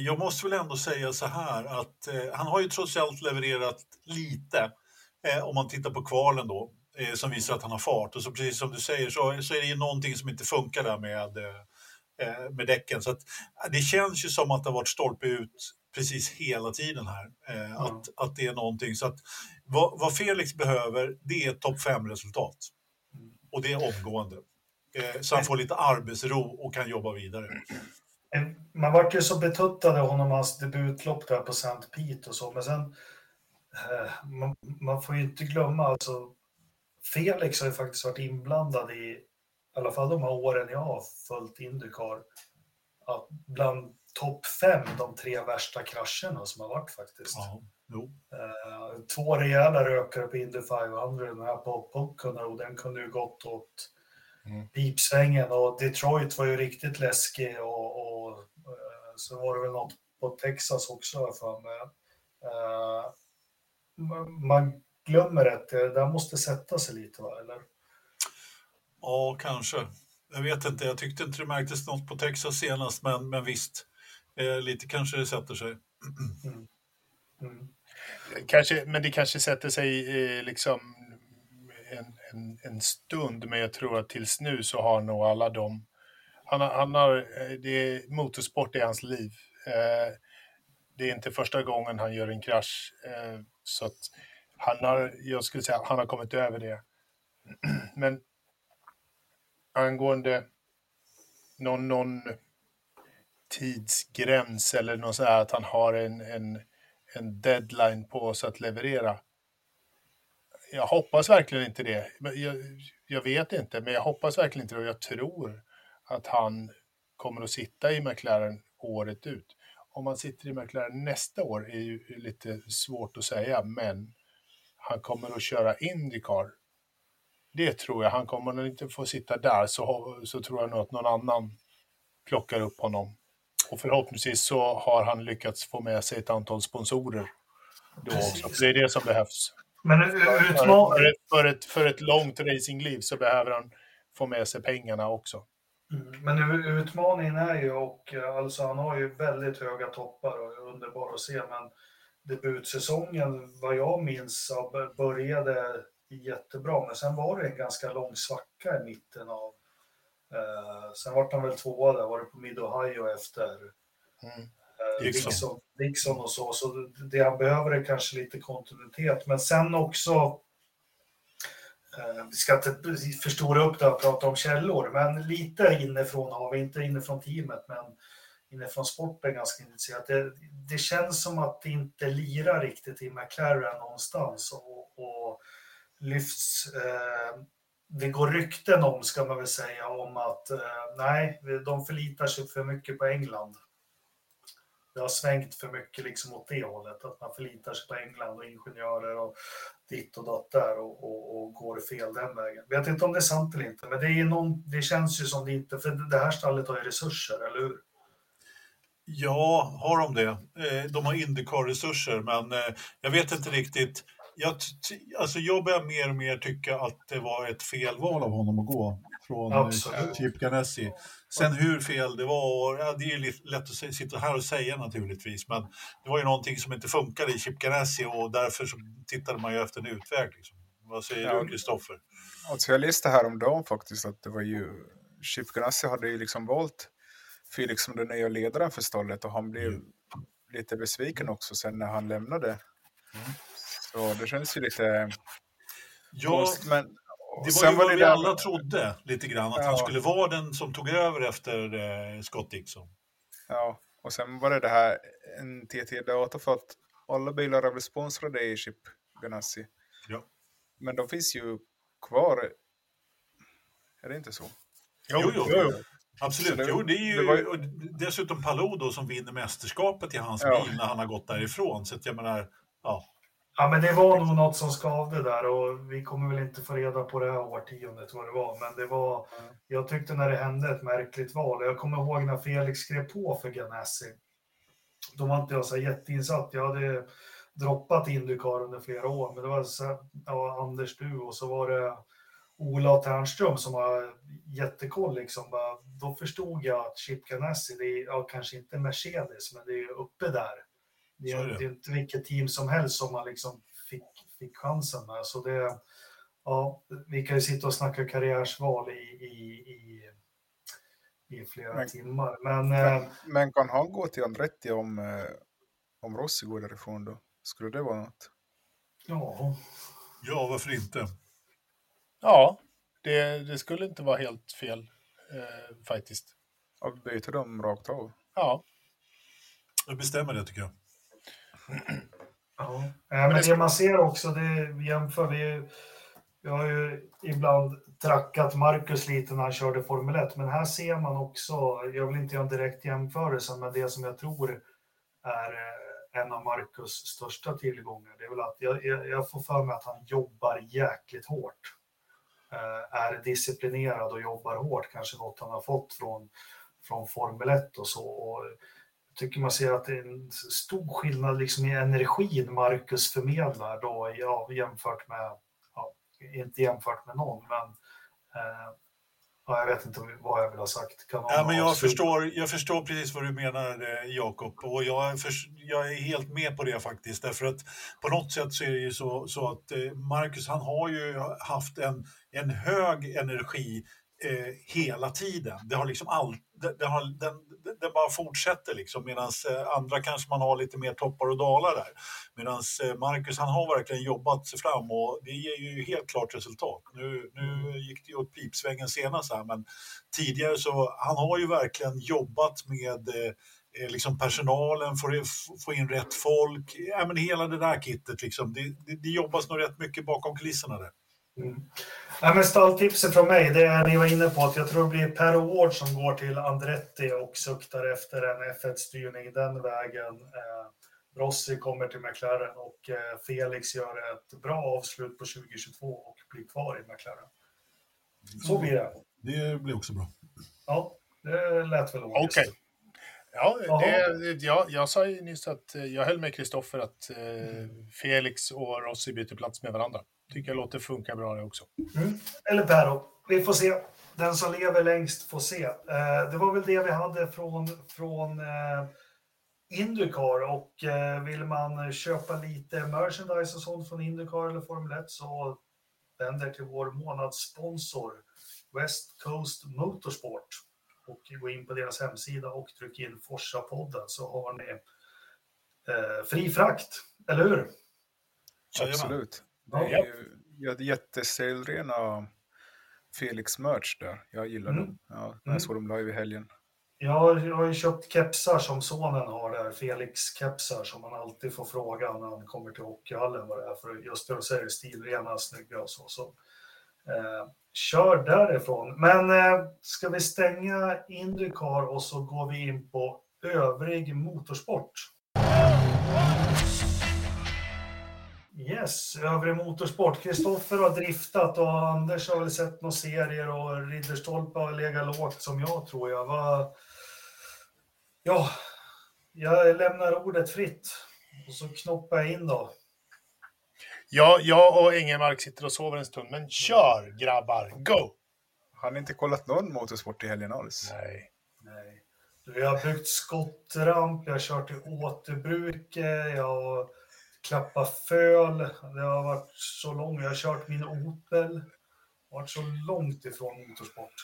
Jag måste väl ändå säga så här att han har ju trots allt levererat lite om man tittar på kvalen då som visar att han har fart och så precis som du säger så, så är det ju någonting som inte funkar där med Eh, med däcken. Så att, det känns ju som att det har varit stolpe ut precis hela tiden här. Mm. Att, att det är någonting. Så att, vad, vad Felix behöver, det är topp 5-resultat. Och det är omgående. Eh, så han får lite arbetsro och kan jobba vidare. Man vart ju så betuttad av honom hans debutlopp där på St. Pete och så, men sen man, man, får ju inte glömma alltså Felix har ju faktiskt varit inblandad i i alla fall de här åren jag har följt Indycar, att bland topp fem de tre värsta krascherna som har varit faktiskt. Ja, eh, två rejäla rökare på Indy 500, den här på Pocono, och den kunde ju gått åt mm. pipsvängen och Detroit var ju riktigt läskig och, och eh, så var det väl något på Texas också för mig. Eh, man glömmer att det där måste sätta sig lite, va? eller? Ja, kanske. Jag vet inte, jag tyckte inte det märktes något på Texas senast, men, men visst, eh, lite kanske det sätter sig. Mm. Mm. Kanske, men det kanske sätter sig eh, liksom en, en, stund, men jag tror att tills nu så har nog alla de... Han, han har, eh, det är, motorsport i hans liv. Eh, det är inte första gången han gör en krasch, eh, så att han har, jag skulle säga, han har kommit över det. Men angående någon, någon tidsgräns eller något så här, att han har en, en, en deadline på sig att leverera. Jag hoppas verkligen inte det. Jag, jag vet inte, men jag hoppas verkligen inte det och jag tror att han kommer att sitta i McLaren året ut. Om han sitter i McLaren nästa år är ju lite svårt att säga, men han kommer att köra Indycar det tror jag. Han kommer nog inte få sitta där så, så tror jag nog att någon annan plockar upp honom. Och förhoppningsvis så har han lyckats få med sig ett antal sponsorer då också. det är det som behövs. Men för, ett, för, ett, för ett långt racingliv så behöver han få med sig pengarna också. Mm. Men utmaningen är ju, och alltså han har ju väldigt höga toppar och är underbar att se, men debutsäsongen, vad jag minns, började jättebra. Men sen var det en ganska lång svacka i mitten av... Eh, sen var han väl tvåa där, var det på Mid-Ohio efter mm. Eh, Dixon. Dixon och så. Så det han behöver är kanske lite kontinuitet. Men sen också... Eh, vi ska inte förstora upp det och prata om källor, men lite inifrån har vi, inte inifrån teamet, men inifrån sporten ganska intresserat. Det, det känns som att det inte lirar riktigt i McLaren någonstans. Och, och lyfts. Eh, det går rykten om, ska man väl säga, om att eh, nej, de förlitar sig för mycket på England. Det har svängt för mycket liksom åt det hållet, att man förlitar sig på England och ingenjörer och ditt och datt där och, och, och, går fel den vägen. Jag vet inte om det är sant eller inte, men det, är någon, det känns ju som det inte, för det här stallet har ju resurser, eller hur? Ja, har de det? Eh, de har Indycar-resurser, men eh, jag vet inte riktigt jag, alltså jag börjar mer och mer tycka att det var ett fel val av honom att gå från eh, Chip Ganassi. Sen hur fel det var, ja, det är ju lätt att sitta här och säga naturligtvis, men det var ju någonting som inte funkade i Chip Ganassi och därför så tittade man ju efter en utväg. Liksom. Vad säger Ja. du, Kristoffer? Alltså jag läste häromdagen faktiskt att det var ju... Chip Ganassi hade ju liksom valt Felix som den nya ledaren för stallet och han blev lite besviken också sen när han lämnade. Så det känns ju lite Ja. Men det var sen ju vad vi där- alla trodde lite grann, att han Ja. skulle vara den som tog över efter eh, Scott Dixon. Ja, och sen var det det här en TT-data för att alla bilar är väl sponsrade i Chip Ganassi. Ja. Men de finns ju kvar. Är det inte så? Jo, jo. jo, jo. Absolut, det- jo, det är ju det var ju- dessutom Palou då som vinner mästerskapet i hans Ja. bil när han har gått därifrån. Så att jag menar, ja, Ja, men det var nog något som skavde där och vi kommer väl inte få reda på det här årtiondet vad det var. Men det var, jag tyckte när det hände ett märkligt val. Jag kommer ihåg när Felix skrev på för Ganassi. Då var inte jag så jätteinsatt. Jag hade droppat Indycar under flera år, men det var så ja, Anders du och så var det Ola Ternström som har jättekoll. Liksom. Då förstod jag att Chip Ganassi, det är ja, kanske inte Mercedes, men det är uppe där. Det är, det. är inte vilket team som helst som man liksom fick, fick chansen med. Så det, ja, vi kan ju sitta och snacka karriärsval i, i, i, i flera Men- timmar. Men eh, Men kan han gå till Andretti om, eh, om Rossi går därifrån då? Skulle det vara något? ja, ja, varför inte? Ja, det, det skulle inte vara helt fel eh, faktiskt. Att byta dem rakt av? Ja, Jag bestämmer det tycker jag. Ja, Eh, men det man ser också, det jämför vi, vi har ju ibland trackat Marcus lite när han körde Formel 1, men här ser man också, jag vill inte göra en direkt jämförelse, men det som jag tror är eh, en av Marcus största tillgångar, det är väl att jag, jag, jag får för mig att han jobbar jäkligt hårt. Eh, Är disciplinerad och jobbar hårt, kanske något han har fått från, från Formel 1 och så. Och jag tycker man ser att det är en stor skillnad liksom i energin Marcus förmedlar då ja, jämfört med, ja, inte jämfört med någon, men eh, ja, jag vet inte vad jag vill ha sagt. Kan Ja, men jag, förstår, jag förstår precis vad du menar, eh, Jakob. Och jag, är förs- jag är helt med på det faktiskt. Därför att på något sätt så är det ju så, så att eh, Marcus, han har ju haft en, en hög energi eh, hela tiden. Det har liksom all, det, det, har, den, den bara fortsätter liksom. Medan eh, andra kanske man har lite mer toppar och dalar där. Medan eh, Marcus, han har verkligen jobbat sig fram och det ger ju helt klart resultat. Nu, nu gick det ju åt pipsvängen senast här, men tidigare så han har ju verkligen jobbat med eh, eh liksom personalen, få, få in rätt folk, ja, men hela det där kittet liksom. Det, det, det jobbas nog rätt mycket bakom kulisserna där. Mm. Nej, men stalltipset från mig, det är ni var inne på att jag tror det blir Per Award som går till Andretti och suktar efter en F1-styrning den vägen. Eh, Rossi kommer till McLaren och eh, Felix gör ett bra avslut på 2022 och blir kvar i McLaren. Så blir det. Det blir också bra. Ja, det lät väl logiskt. okej. Ja, det, jag, jag sa ju nyss att eh, jag höll med Kristoffer att eh, Felix och Rossi byter plats med varandra. Tycker jag låter funka bra det också. Mm. Eller Perro. Vi får se. Den som lever längst får se. Eh, det var väl det vi hade från, från eh, Indycar och eh, vill man köpa lite merchandise och sånt från Indycar eller Formel 1 så vänder till vår månadssponsor West Coast Motorsport och gå in på deras hemsida och tryck in Forsa-podden så har ni eh, fri frakt, eller hur? Absolut. Det Ja. är ju, jag hade jättestilrena Felix merch där. Jag gillar Mm. dem. Ja, när Mm. jag såg dem live i helgen. Jag har, jag har ju köpt kepsar som sonen har där, Felix-kepsar som man alltid får fråga när han kommer till hockeyhallen vad det är för just det du säger, stilrena, snygga och så. så Eh, kör därifrån. Men eh, ska vi stänga Indycar och så går vi in på övrig motorsport. Yes, övrig motorsport. Kristoffer har driftat och Anders har väl sett några serier och Ridderstolpe har legat lågt som jag tror jag. Va... Ja, jag lämnar ordet fritt och så knoppar jag in då. Ja, jag och Engelmark sitter och sover en stund, men kör grabbar, go! Har ni inte kollat någon motorsport i helgen alls? Nej. Nej. Vi har byggt skottramp, jag har kört i återbruke, jag har klappat föl. Det har varit så långt. Jag har kört min Opel. Varit så långt ifrån motorsport.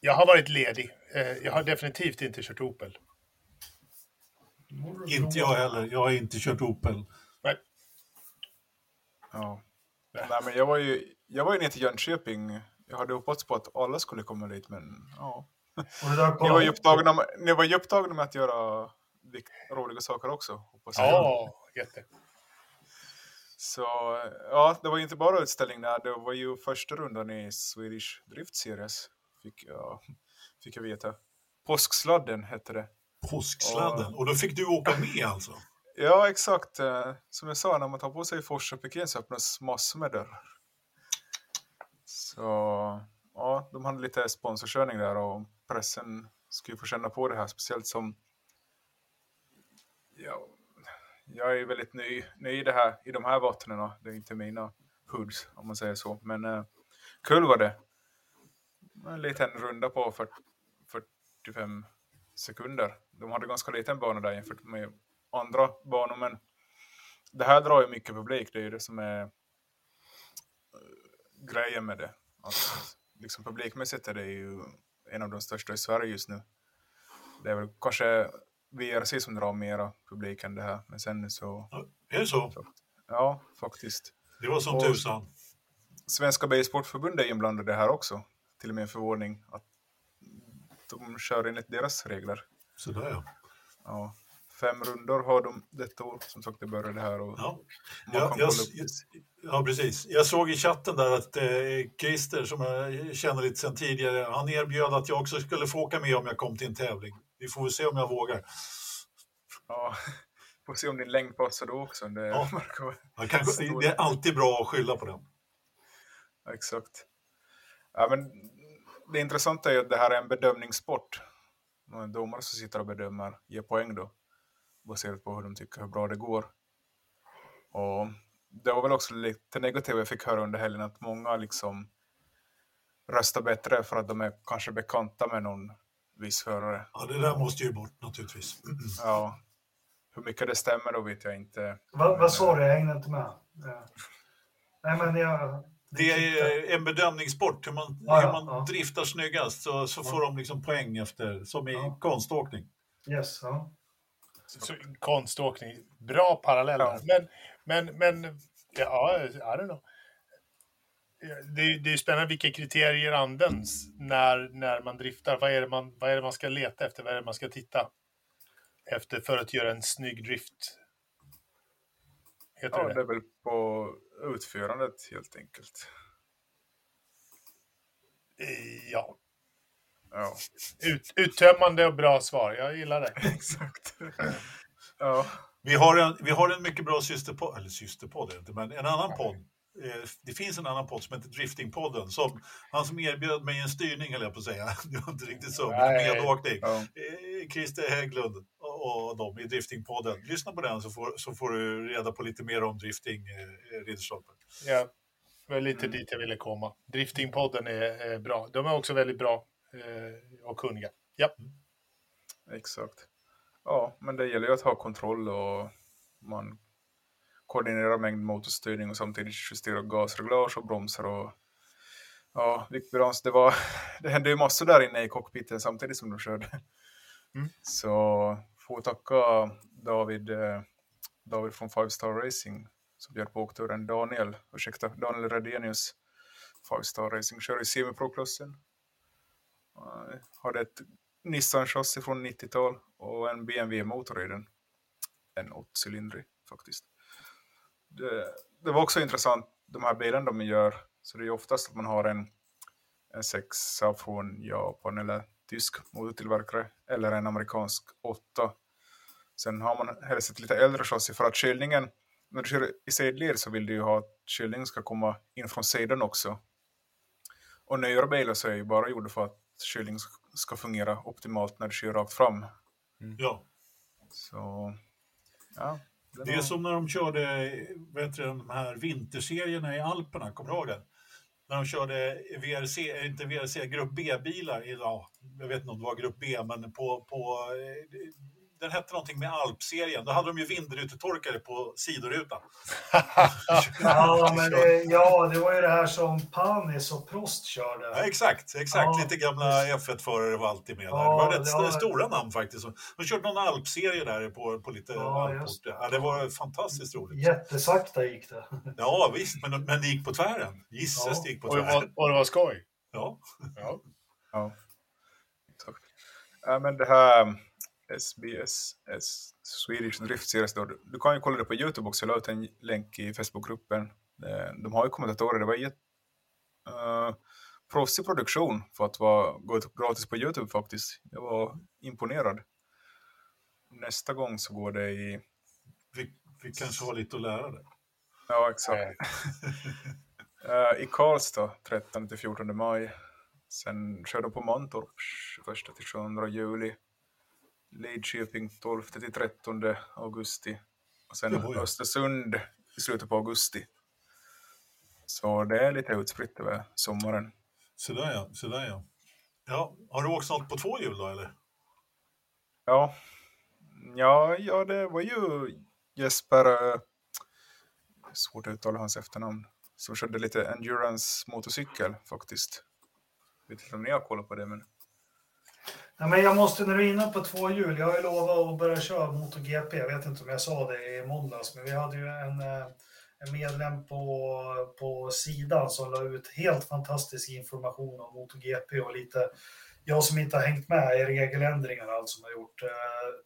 Jag har varit ledig. Eh, Jag har definitivt inte kört Opel. Inte jag heller. Jag har inte kört Opel. Ja. Nej, men jag var ju, jag var ju ner till Jönköping. Jag hade hoppats på att alla skulle komma dit, men ja. Och det där Ni var ju upptagna med, ni var ju upptagna med att göra roliga saker också, hoppas jag. Ja, jätte. Så ja, det var ju inte bara utställning där. Det var ju första rundan i Swedish Drift Series. Fick jag, fick jag veta. Påsksladden hette det. Påsksladden. Och då fick du åka med alltså? Ja, exakt. Eh, som jag sa, när man tar på sig Forsa-pikén så öppnas massor med dörrar. Så ja, de hade lite sponsorkörning där och pressen skulle få känna på det här, speciellt som ja, jag är väldigt ny, ny i, det här, i de här vattnen. Det är inte mina hoods, om man säger så. Men eh, kul var det. En liten runda på 40, 45 sekunder. De hade ganska liten bana där jämfört med andra banor, men det här drar ju mycket publik. Det är ju det som är eh, grejen med det. Att, liksom publikmässigt är det ju en av de största i Sverige just nu. Det är väl kanske VRC som drar mera publik än det här, men sen så, Är det så? ja, faktiskt. Det var som tusan. Svenska Bilsportförbundet är inblandade här också, till och med en förvåning att de kör enligt deras regler. Sådär ja. Ja. Fem rundor har de detta år, som sagt det började här. Och Ja. jag, det. ja, precis. Jag såg i chatten där att eh, Christer, som jag känner lite sedan tidigare, han erbjöd att jag också skulle få åka med om jag kom till en tävling. Vi får väl se om jag vågar. Ja, får se om din längd passar då också. Det Ja. Jag kan, det är alltid bra att skylla på den. Ja, exakt. Ja, men det intressanta är att det här är en bedömningssport. Domare som sitter och bedömer ger poäng då. Baserat på hur de tycker hur bra det går. Och det var väl också lite negativt jag fick höra under helgen att många liksom röstar bättre för att de är kanske bekanta med någon viss förare. Ja, det där måste ju bort naturligtvis. Ja. Hur mycket det stämmer då vet jag inte. Vad, vad sa du? Jag hängde inte med. Ja. Nej, men jag... Det är en bedömningssport. Hur man, Ja, hur man ja. driftar snyggast så, så får de liksom poäng efter, som i Ja. konståkning. Yes, ja. Så, konståkning. Bra parallell Ja. Men, men, men, ja, I don't know. Det är, det är spännande vilka kriterier används när, när man driftar. Vad är, det man, vad är det man ska leta efter? Vad är det man ska titta efter för att göra en snygg drift? Heter Ja, det det är väl på utförandet helt enkelt. Ja. Ja. Ut, uttömmande och bra svar. Jag gillar det. Exakt. ja. Vi har en, vi har en mycket bra systerpodd, eller systerpodd inte, men en annan podd. Eh, Det finns en annan podd som heter Driftingpodden. Som, han som erbjöd mig en styrning, höll jag på att säga. Det var inte riktigt så, men Nej. medåkning. ja. Eh, Christer Hägglund och, och de i Driftingpodden. Lyssna på den så får, så får du reda på lite mer om drifting, eh. Ja, det var lite dit jag ville komma. Driftingpodden är, är bra. De är också väldigt bra och kunniga. Ja, Exakt. Ja, men det gäller ju att ha kontroll och man koordinerar mängd motorstyrning och samtidigt justera gasreglage och bromsar och ja, viktbalans. Det, var, det hände ju massor där inne i cockpiten samtidigt som de körde. Mm. Så får tacka David, eh, David från Five Star Racing som bjöd på åkturen. Daniel, ursäkta, Daniel Redenius. Five Star Racing kör i semiproklassen. Eh, Hade ett Nissan-chassi från 90-tal och en BMW-motor i den. En åttcylindrig faktiskt. Det, det var också intressant, de här bilarna de gör, så det är ju oftast att man har en, en sexa från Japan eller tysk motortillverkare eller en amerikansk åtta. Sen har man helst ett lite äldre chassi för att kylningen, när du kör i sidled så vill du ju ha att kylningen ska komma in från sidan också. Och nyare bilar så är ju bara gjorda för att kylningen ska fungera optimalt när du kör rakt fram. Ja. Så ja, Det är som när de körde vet du, de här vinterserierna i Alperna, kommer du ihåg det? När de körde VRC, inte VRC, Grupp B-bilar, ja, jag vet inte om det var Grupp B, men på, på den hette någonting med Alpserien. Då hade de ju vindrutetorkare på sidorutan. ja, men det, ja, det var ju det här som Panis och Prost körde. Ja, exakt, exakt. Ja. Lite gamla F1-förare var alltid med. Ja, där. Det var rätt det var... stora namn faktiskt. De körde någon alpserie där på, på lite ja. Ja, det var fantastiskt roligt. Jättesakta gick det. Ja, visst, men, men det gick på tvären. Gisses ja. det gick på tvären. Och det var, och det var skoj. Ja. ja. ja. Exakt. Ja, men det här SBS Swedish Drift Series. Då. Du kan ju kolla det på Youtube också, jag la ut en länk i Facebookgruppen. Eh, de har ju kommentatorer, det var jätte uh, proffsig produktion för att vara, gå ut gratis på Youtube faktiskt. Jag var imponerad. Nästa gång så går det i... Vi, vi kanske har lite att lära dig. Ja, exakt. uh, I Karlstad 13-14 maj. Sen kör de på Mantorp 21-22 juli. Lidköping 12 till 13 augusti och sen Jaha, ja. Östersund i slutet på augusti. Så det är lite utspritt över sommaren. Sådär ja, sådär ja. ja. Har du åkt något på två hjul då eller? Ja, ja, ja det var ju Jesper, äh, svårt att uttala hans efternamn, som körde lite endurance motorcykel faktiskt. Jag vet inte om ni har kollat på det men Ja, men jag måste, när du är inne på två hjul, jag har ju lovat att börja köra MotoGP. Jag vet inte om jag sa det i måndags, men vi hade ju en, eh, en medlem på, på sidan som la ut helt fantastisk information om MotoGP och lite, jag som inte har hängt med i regeländringar allt som har gjort. Eh,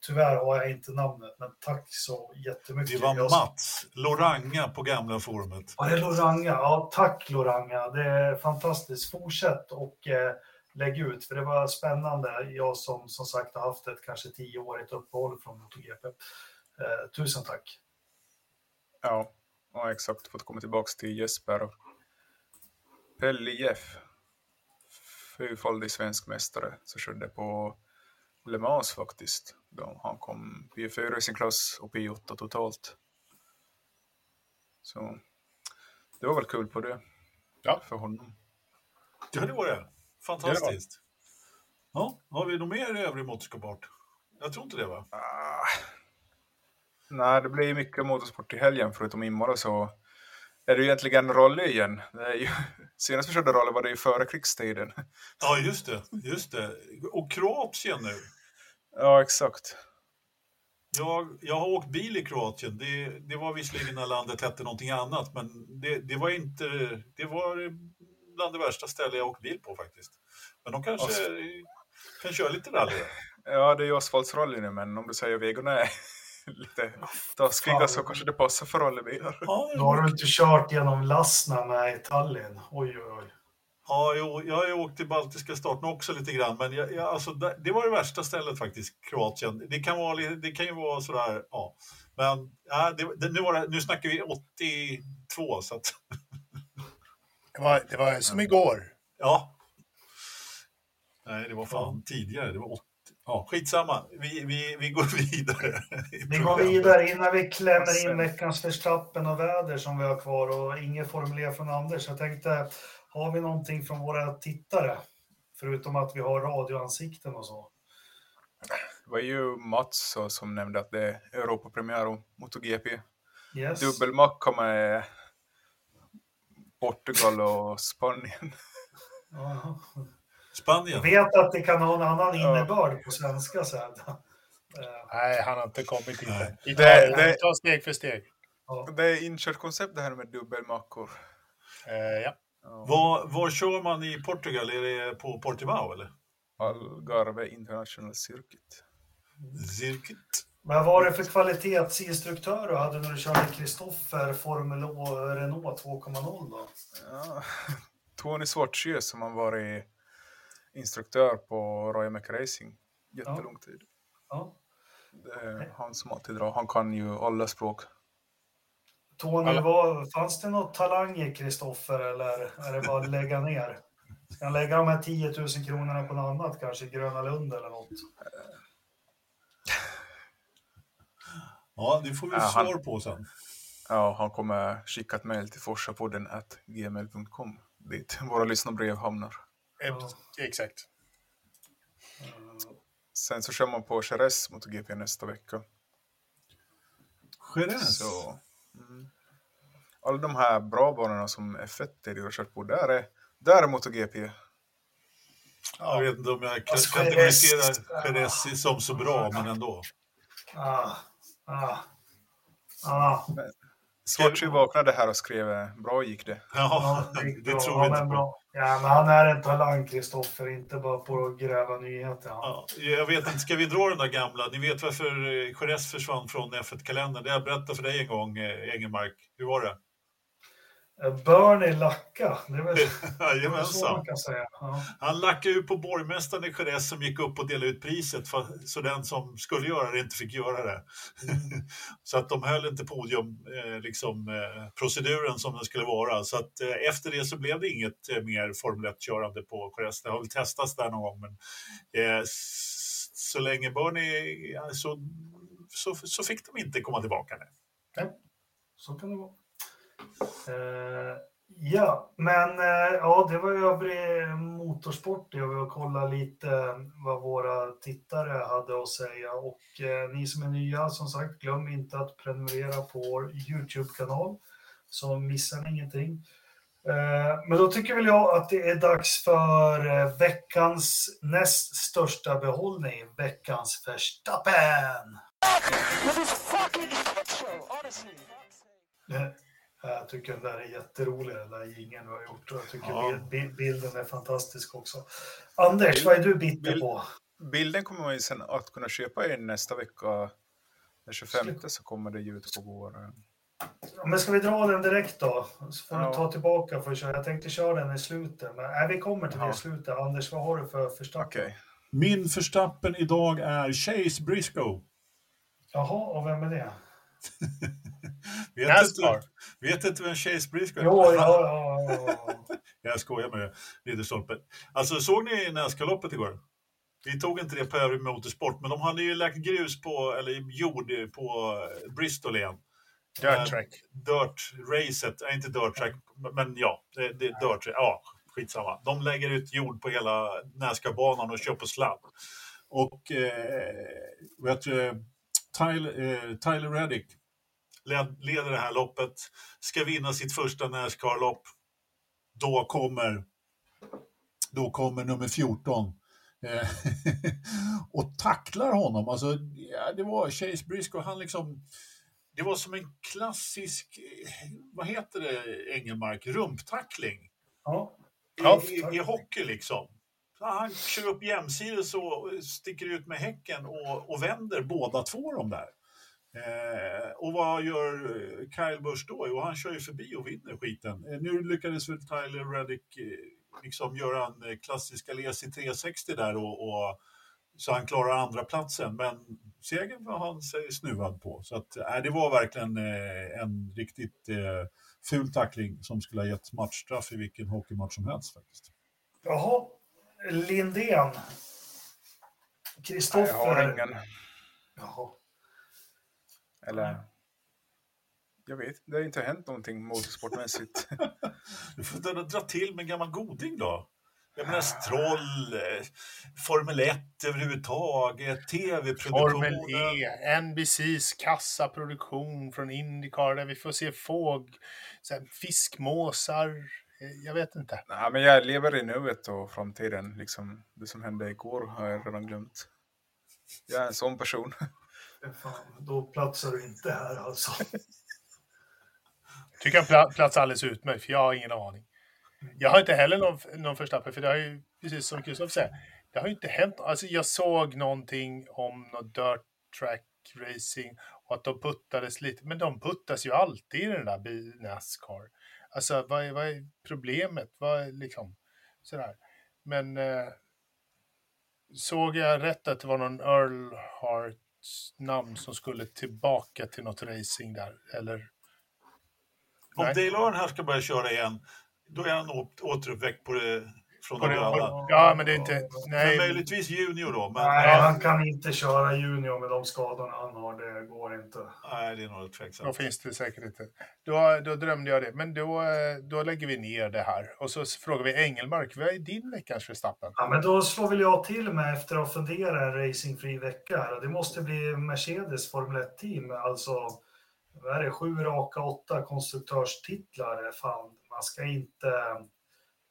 tyvärr har jag inte namnet, men tack så jättemycket. Det var Mats Loranga på gamla forumet. Ja, det är Loranga. Ja, tack Loranga. Det är fantastiskt. Fortsätt och eh, lägg ut, för det var spännande. Jag som som sagt har haft ett kanske tioårigt uppehåll från MotoGP. Eh, tusen tack! Ja, ja exakt. Fått komma tillbaka till Jesper. Pelle Jeff, fyrfaldig svensk mästare, så körde på Le Mans faktiskt. Då han kom P4 i sin klass och P8 totalt. Så det var väl kul på det. Ja. För honom. Ja, det var det. Fantastiskt. Ja, har vi något mer i övrig motorsport? Jag tror inte det va? Ah, nej, det blir mycket motorsport i helgen förutom Imola så är det egentligen rally igen. Ju, senast vi körde rally var det ju före krigstiden. Ja, just det. Just det. Och Kroatien nu. Ja, exakt. Jag, jag har åkt bil i Kroatien. Det, det var visserligen när landet hette någonting annat, men det, det var inte... Det var bland det värsta ställen jag åkt bil på faktiskt. Men de kanske Asf kan köra lite rally. Ja, det är ju asfaltsrally nu, men om du säger vägarna är lite taskiga så kanske det passar för rallybilar. Ja, Då har du inte kört genom Lasna i Tallinn. Oj, oj, oj. Ja, jo, jag har ju åkt till baltiska staterna också lite grann, men jag, jag, alltså, det var det värsta stället faktiskt, Kroatien. Det kan, vara, det kan ju vara sådär, ja. Men ja, det, det, nu, var det, nu snackar vi 82, så att... Det var, det var som igår. Ja. Nej, det var fan tidigare. Det var 80. Ja, skitsamma. Vi, vi, vi går vidare. Vi går vidare innan vi klämmer in veckans förstappen och väder som vi har kvar och inget formulerat från Anders. Jag tänkte, har vi någonting från våra tittare? Förutom att vi har radioansikten och så. Det var ju Mats som nämnde att det är Europapremiär och MotoGP. Yes. Dubbelmacka med Portugal och Spanien. Spanien? Jag vet att det kan ha en annan innebörd på svenska sen. Nej, han har inte kommit dit än. Det, det, det, ta steg för steg. Det är inkört koncept det här med dubbelmackor. Uh, ja. Var, var kör man i Portugal? Är det på Portimao eller? Algarve International Circuit. Circuit. Vad var det för kvalitetsinstruktör du hade när du körde Kristoffer Formel Renault 2.0 då? Ja, Tony Svartsjö som har varit instruktör på Royal Mac Racing jättelång ja. tid. Ja. Det är han som alltid drar. Han kan ju alla språk. Tony, alla. Var, fanns det något talang i Kristoffer eller är det bara att lägga ner? Ska han lägga de här 10 000 kronorna på något annat, kanske Gröna Lund eller något? Ja, det får vi Ja, svar på sen. Ja, han kommer skicka ett mejl till forsapodden at gmail.com dit våra lyssnarbrev hamnar. Eh, Exakt. Sen så kör man på Jerez MotoGP nästa vecka. Jerez. Så, mm. Alla de här bra banorna som F1 tidigare har kört på, där är, där är MotoGP. Jag vet inte om jag kan Alltså, kategoriserar Jerez- Jerez som så bra, men ändå. Ah, ah, ah. Svartsky vaknade här och skrev eh, bra gick det. Ja, Ja, gick det bra. tror vi inte på. bra. Ja, men han är en talang, Kristoffer, inte bara på att gräva nyheter. Ja, jag vet inte, ska vi dra den där gamla? Ni vet varför eh, Jerez försvann från F1-kalendern? Det har jag berättat för dig en gång, eh, Engelmark. Hur var det? Eh, Bernie Lacka, det är väl det är så man kan säga. Ja. Han lackade ut på borgmästaren i Jerez som gick upp och delade ut priset för, så den som skulle göra det inte fick göra det. så att de höll inte podium, eh, liksom, eh, proceduren som den skulle vara. Så att eh, efter det så blev det inget eh, mer Formel 1-körande på Jerez. Det har väl testats där någon gång, men eh, så länge Bernie, så, så, så fick de inte komma tillbaka. Nej. Så kan det vara. Eh, ja, men eh, ja, det var övrig motorsport. Jag vill kolla lite vad våra tittare hade att säga. Och eh, ni som är nya, som sagt, glöm inte att prenumerera på vår YouTube-kanal så missar ni ingenting. Eh, Men då tycker väl jag att det är dags för eh, veckans näst största behållning, veckans Verstappen. Jag tycker den där är jätterolig, den där jingeln du har gjort. Och jag tycker Ja. bil- bil- bilden är fantastisk också. Anders, vad är du bitter Bild- på? Bilden kommer man ju sen att kunna köpa in nästa vecka. Den 25 så kommer det ut på vår... eh, Ja, Men ska vi dra den direkt då? Så får Ja. du ta tillbaka för att köra. Jag tänkte köra den i slutet, men nej, vi kommer till det Ja. i slutet. Anders, vad har du för förstappen? Okej. Min förstappen idag är Chase Briscoe. Jaha, och vem är det? Vet Nascar. inte, vet inte vem Chase Briscoe är? Jo, ja, ja, ja, ja. Jag skojar med det, Ridderstolpe. Alltså såg ni Näsgaloppet igår? Vi tog inte det på övrig motorsport, men de hade ju lagt grus på, eller jord på Bristol igen. Dirt track. Dirt-racet, nej inte dirt track, men ja, det, det är dirt, ja, skitsamma. De lägger ut jord på hela Näsca-banan och kör på sladd. Och eh, vet du, Tyler, eh, Tyler Reddick leder det här loppet, ska vinna sitt första Nascar-lopp. Då kommer, då kommer nummer 14 eh, och tacklar honom. Alltså, ja, det var Chase Briscoe, han liksom det var som en klassisk, eh, vad heter det, Engelmark, rumptackling ja. Ja, i, i hockey liksom. Så han kör upp jämsides och sticker ut med häcken och, och vänder båda två de där. Eh, och vad gör eh, Kyle Busch då? Jo, han kör ju förbi och vinner skiten. Eh, nu lyckades väl Tyler Reddick eh, liksom göra en eh, klassisk Alesi 360 där och, och så han klarar andra platsen. Men segern var han sig snuvad på. Så att, eh, det var verkligen eh, en riktigt eh, ful tackling som skulle ha gett matchstraff i vilken hockeymatch som helst faktiskt. Jaha, Lindén. Nej, Jag har Kristoffer. ingen. Jaha. Eller... Jag vet det har inte hänt någonting motorsportmässigt. Du får dra, dra till med en gammal goding då. Jag menar Stroll, eh, Formel 1 överhuvudtaget, tv-produktionen. Formel E, NBCs kassaproduktion från Indycar där vi får se fåg, fiskmåsar. Eh, Jag vet inte. Nej, men jag lever i nuet och framtiden. Liksom, det som hände igår har jag redan glömt. Jag är en sån person. Fan, då platsar du inte här alltså. Tycker han pla- platsar alldeles utmärkt, för jag har ingen aning. Jag har inte heller någon, någon förstappen, för det har ju, precis som Kristoffer säger, det har ju inte hänt. Alltså jag såg någonting om något dirt track racing och att de puttades lite, men de puttas ju alltid i den där Nascar. Alltså vad är, vad är problemet? Vad är liksom sådär. Men eh, såg jag rätt att det var någon Earl Hart namn som skulle tillbaka till något racing där? Eller? Om. Dale Earnhardt ska börja köra igen, då är han återuppväckt på det från de det- gröna. Ja, men det är inte... Men Nej, möjligtvis junior då, men Nej, nej, han kan inte köra junior med de skadorna han har. Det går inte. det är nog då tveksamt. finns det säkert inte. Då, då drömde jag det. Men då, då lägger vi ner det här. Och så frågar vi Engelmark, vad är din veckans Verstappen? Ja, men då slår väl jag till med efter att fundera en racingfri vecka. här. Det måste bli Mercedes Formel 1-team. Alltså, vad är det? Sju raka åtta konstruktörstitlar. Fan, man ska inte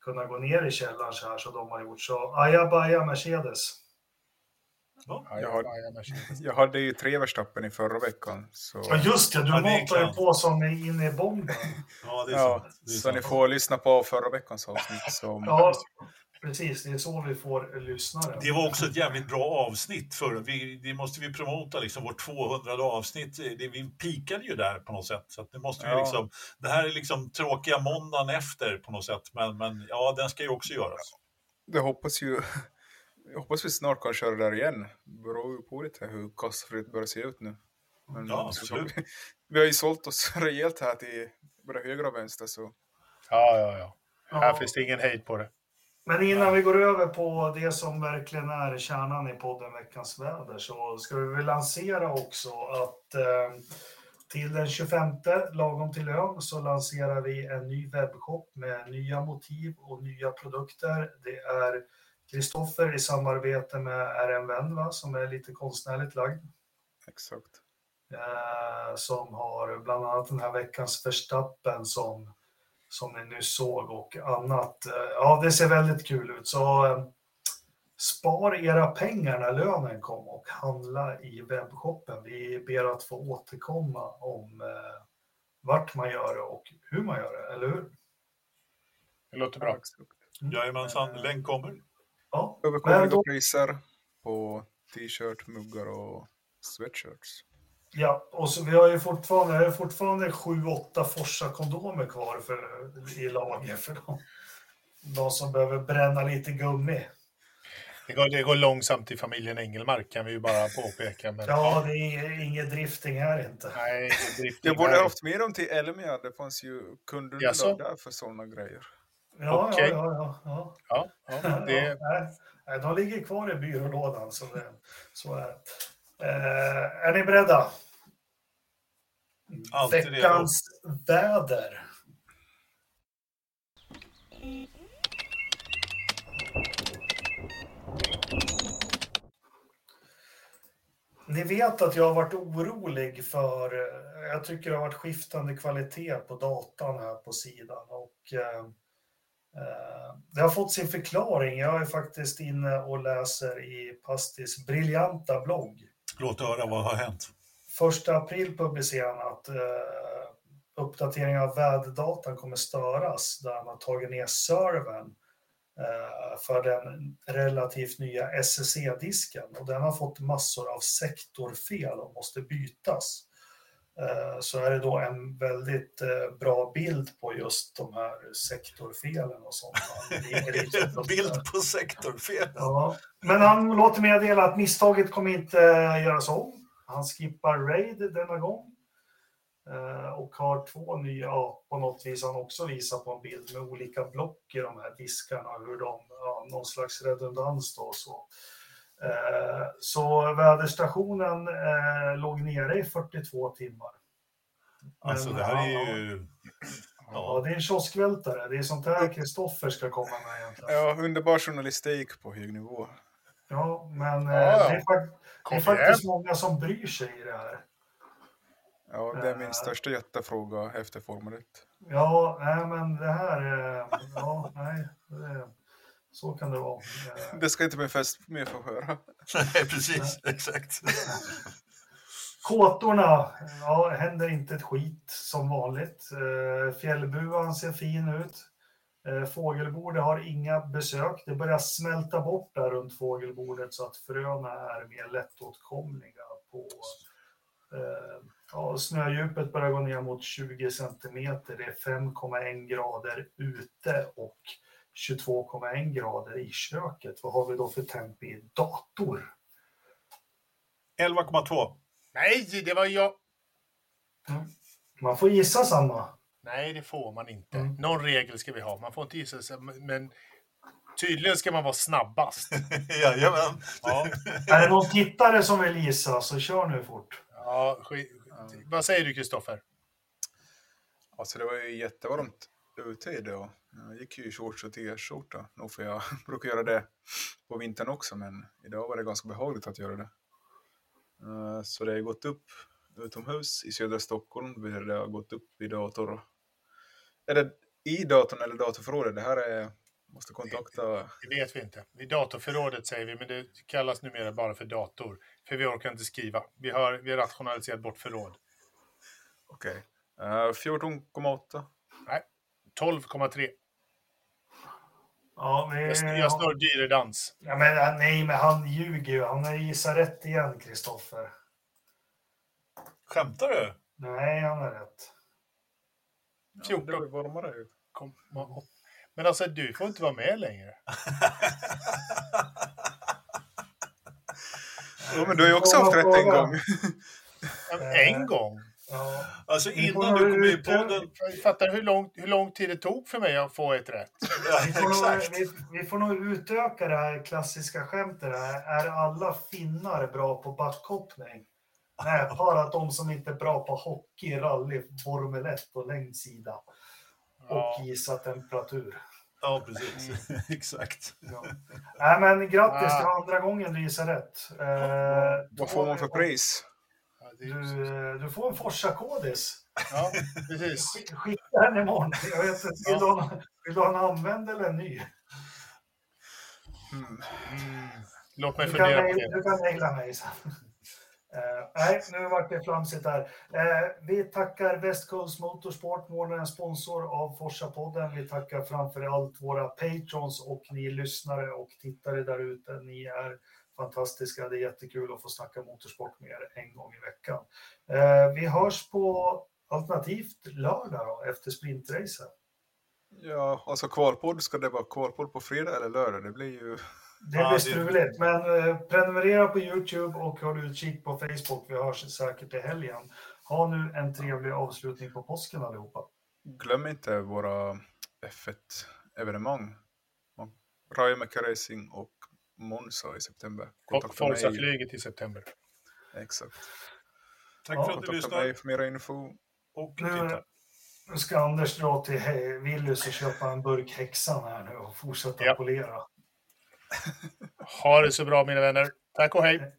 kunna gå ner i källaren så här som de har gjort. Så ajabaja Mercedes. Ja, Jag har- ja, Mercedes. Jag hade ju tre Verstappen i förra veckan. Så, Ja, just det. Du Ja, är matar ju på som in i bomben. Ja, det är ja, sant. Det är så sant. ni får lyssna på förra veckans avsnitt. Så, Ja, precis. Det är så vi får lyssnare. Det var också ett jävligt bra avsnitt för vi, det måste vi promota, liksom vårt 200 avsnitt. Det, vi pikade ju där på något sätt. Så att det, måste vi Ja. liksom, det här är liksom tråkiga måndagen efter på något sätt, men, men ja, den ska ju också göras. det hoppas ju... Jag hoppas vi snart kan köra där igen. Det beror ju på lite hur kostnadsfritt börjar se ut nu. Men, Ja, absolut. vi har ju sålt oss rejält här till både höger och vänster. Så Ja, ja, ja. Här Ja. finns det ingen hejd på det. Men innan vi går över på det som verkligen är kärnan i podden Veckans väder så ska vi väl lansera också att eh, till den 25, lagom till lön, så lanserar vi en ny webbshop med nya motiv och nya produkter. Det är Kristoffer i samarbete med en vän, va, som är lite konstnärligt lagd. exakt. Eh, som har bland annat den här veckans Verstappen som, som ni nyss såg och annat. Eh, ja, det ser väldigt kul ut. Så eh, spar era pengar när lönen kom och handla i webbshoppen. Vi ber att få återkomma om eh, vart man gör det och hur man gör det, eller hur? Det låter Ja, bra. exakt. Jajamensan, länk kommer. Ja, Överkomliga då, priser på t-shirt, muggar och sweatshirts. Ja, och så vi har ju fortfarande, det är fortfarande 7-8 Forsa-kondomer kvar för, i lager för dem. De som behöver bränna lite gummi. Det går, det går långsamt i familjen Engelmark kan vi ju bara påpeka. Men, Ja, det är ingen drifting här inte. Nej, drift Jag borde ha haft med dem till Elmia. Det fanns ju Jaså? kundunderlag där för sådana grejer. Ja, Okej. ja, ja, ja, Ja, ja, ja. det, ja nej, nej, de ligger kvar i byrålådan, så, det, så är det. Eh, är ni beredda? Alltid. Veckans väder. Ni vet att jag har varit orolig för, eh, jag tycker det har varit skiftande kvalitet på datan här på sidan och eh, eh, det har fått sin förklaring. Jag är faktiskt inne och läser i Pastis briljanta blogg. Låt höra vad har hänt. Första april publicerar han att eh, uppdateringen av väderdatan kommer störas där han har tagit ner servern eh, för den relativt nya SSC-disken och den har fått massor av sektorfel och måste bytas. Eh, så är det då en väldigt eh, bra bild på just de här sektorfelen och sånt. Bild på sektorfel. Ja, men han låter meddela att misstaget kommer inte göras om. Han skippar Raid denna gång. Eh, och har två nya, ja, på något vis han också visar på en bild med olika block i de här diskarna, hur de, ja, någon slags redundans då. Så, eh, så väderstationen eh, låg nere i 42 timmar. Alltså Men, det här är ju... Ja, det är en kioskvältare. Det är sånt här Kristoffer ska komma med egentligen. Ja, underbar journalistik på hög nivå. Ja, men eh, Ja, ja. det är, det är faktiskt många som bryr sig i det här. Ja, det är Eh. min största jättefråga efter Formel 1. Ja, nej, men det här... eh, Ja, nej. Det, så kan det vara. Det ska inte bli fest med få höra. nej, precis. Exakt. Kåtorna, ja, händer inte ett skit som vanligt. Eh, Fjällbuan ser fin ut. Eh, Fågelbordet har inga besök. Det börjar smälta bort där runt fågelbordet så att fröna är mer lättåtkomliga. På, eh, ja, snödjupet börjar gå ner mot 20 centimeter. Det är 5,1 grader ute och 22,1 grader i köket. Vad har vi då för temp i dator? 11,2. nej, det var jag. Man får gissa samma. Nej, det får man inte. Mm. Någon regel ska vi ha. Man får inte gissa sig, men Tydligen ska man vara snabbast. Jajamän. Ja, Är det någon tittare som vill gissa så kör nu fort. ja skit. Vad säger du Kristoffer? Alltså det var ju jättevarmt ute idag. Jag gick ju i shorts och t-skjorta. Nog för jag brukar göra det på vintern också, men idag var det ganska behagligt att göra det. Eh, Så det har gått upp utomhus i södra Stockholm. Det har gått upp i dator. Är det i datorn eller datorförrådet? Det här är... Måste kontakta... Det vet vi inte. I datorförrådet säger vi, men det kallas numera bara för dator. För vi orkar inte skriva. Vi har, vi har rationaliserat bort förråd. Okej. Eh, 14,8. Nej, 12,3. Ja, Jag, jag står dyredans. ja, men, nej, men han ljuger ju. Han har gissat rätt igen, Kristoffer. Skämtar du? Nej, han har rätt. Ja, 14. det var varmare ju. Kom- Men alltså, du får inte vara med längre. Ja, men du har ju också haft rätt en gång. En gång. Ja. Alltså innan du kom in i podden. Fattar du hur lång, hur lång tid det tog för mig att få ett rätt? Ja, Vi, får nog, vi, vi får nog utöka det här klassiska skämtet. Här. Är alla finnar bra på backhoppning? Nej, bara de som inte är bra på hockey, rally, Formel 1 och längdsida. Och Ja. gissa temperatur. Ja, precis. exakt. Ja. Nej, men grattis, Ah. det var andra gången du gissade rätt. Eh, Vad får man för pris? Ja, Du, du får en Forsa-kodis. ja, precis. Sk- Skicka den imorgon. Jag vet inte, vill, du ha, vill du ha en använd eller en ny? Mm. Mm. Låt mig Du kan, fundera på mejla- det. du kan mejla mig sen. Eh, nej, nu vart det flamsigt här. Eh, vi tackar West Coast Motorsport, månadens sponsor av Forsa-podden. Vi tackar framför allt våra patrons och ni lyssnare och tittare där ute. Ni är fantastiska. Det är jättekul att få snacka motorsport med er en gång i veckan. Eh, vi hörs på alternativt lördag då, efter sprintracet. Ja, alltså kvalpodd, ska det vara kvalpodd på fredag eller lördag? Det blir ju... Det Ja, blir det- struligt, men eh, prenumerera på Youtube och håll utkik på Facebook. Vi hörs säkert i helgen. Ha nu en trevlig avslutning på påsken allihopa. Glöm inte våra F1-evenemang. Raja Mecca Racing och Monza i september. Och. Forza-flyget i september. Exakt. Tack Ja, för att du Kontakta mig för mer info. och Nu, ska Anders dra till Willys och köpa en burk häxan här nu och fortsätta Ja. polera. Ha det så bra mina vänner. Tack och hej.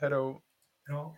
Hej då! Ja.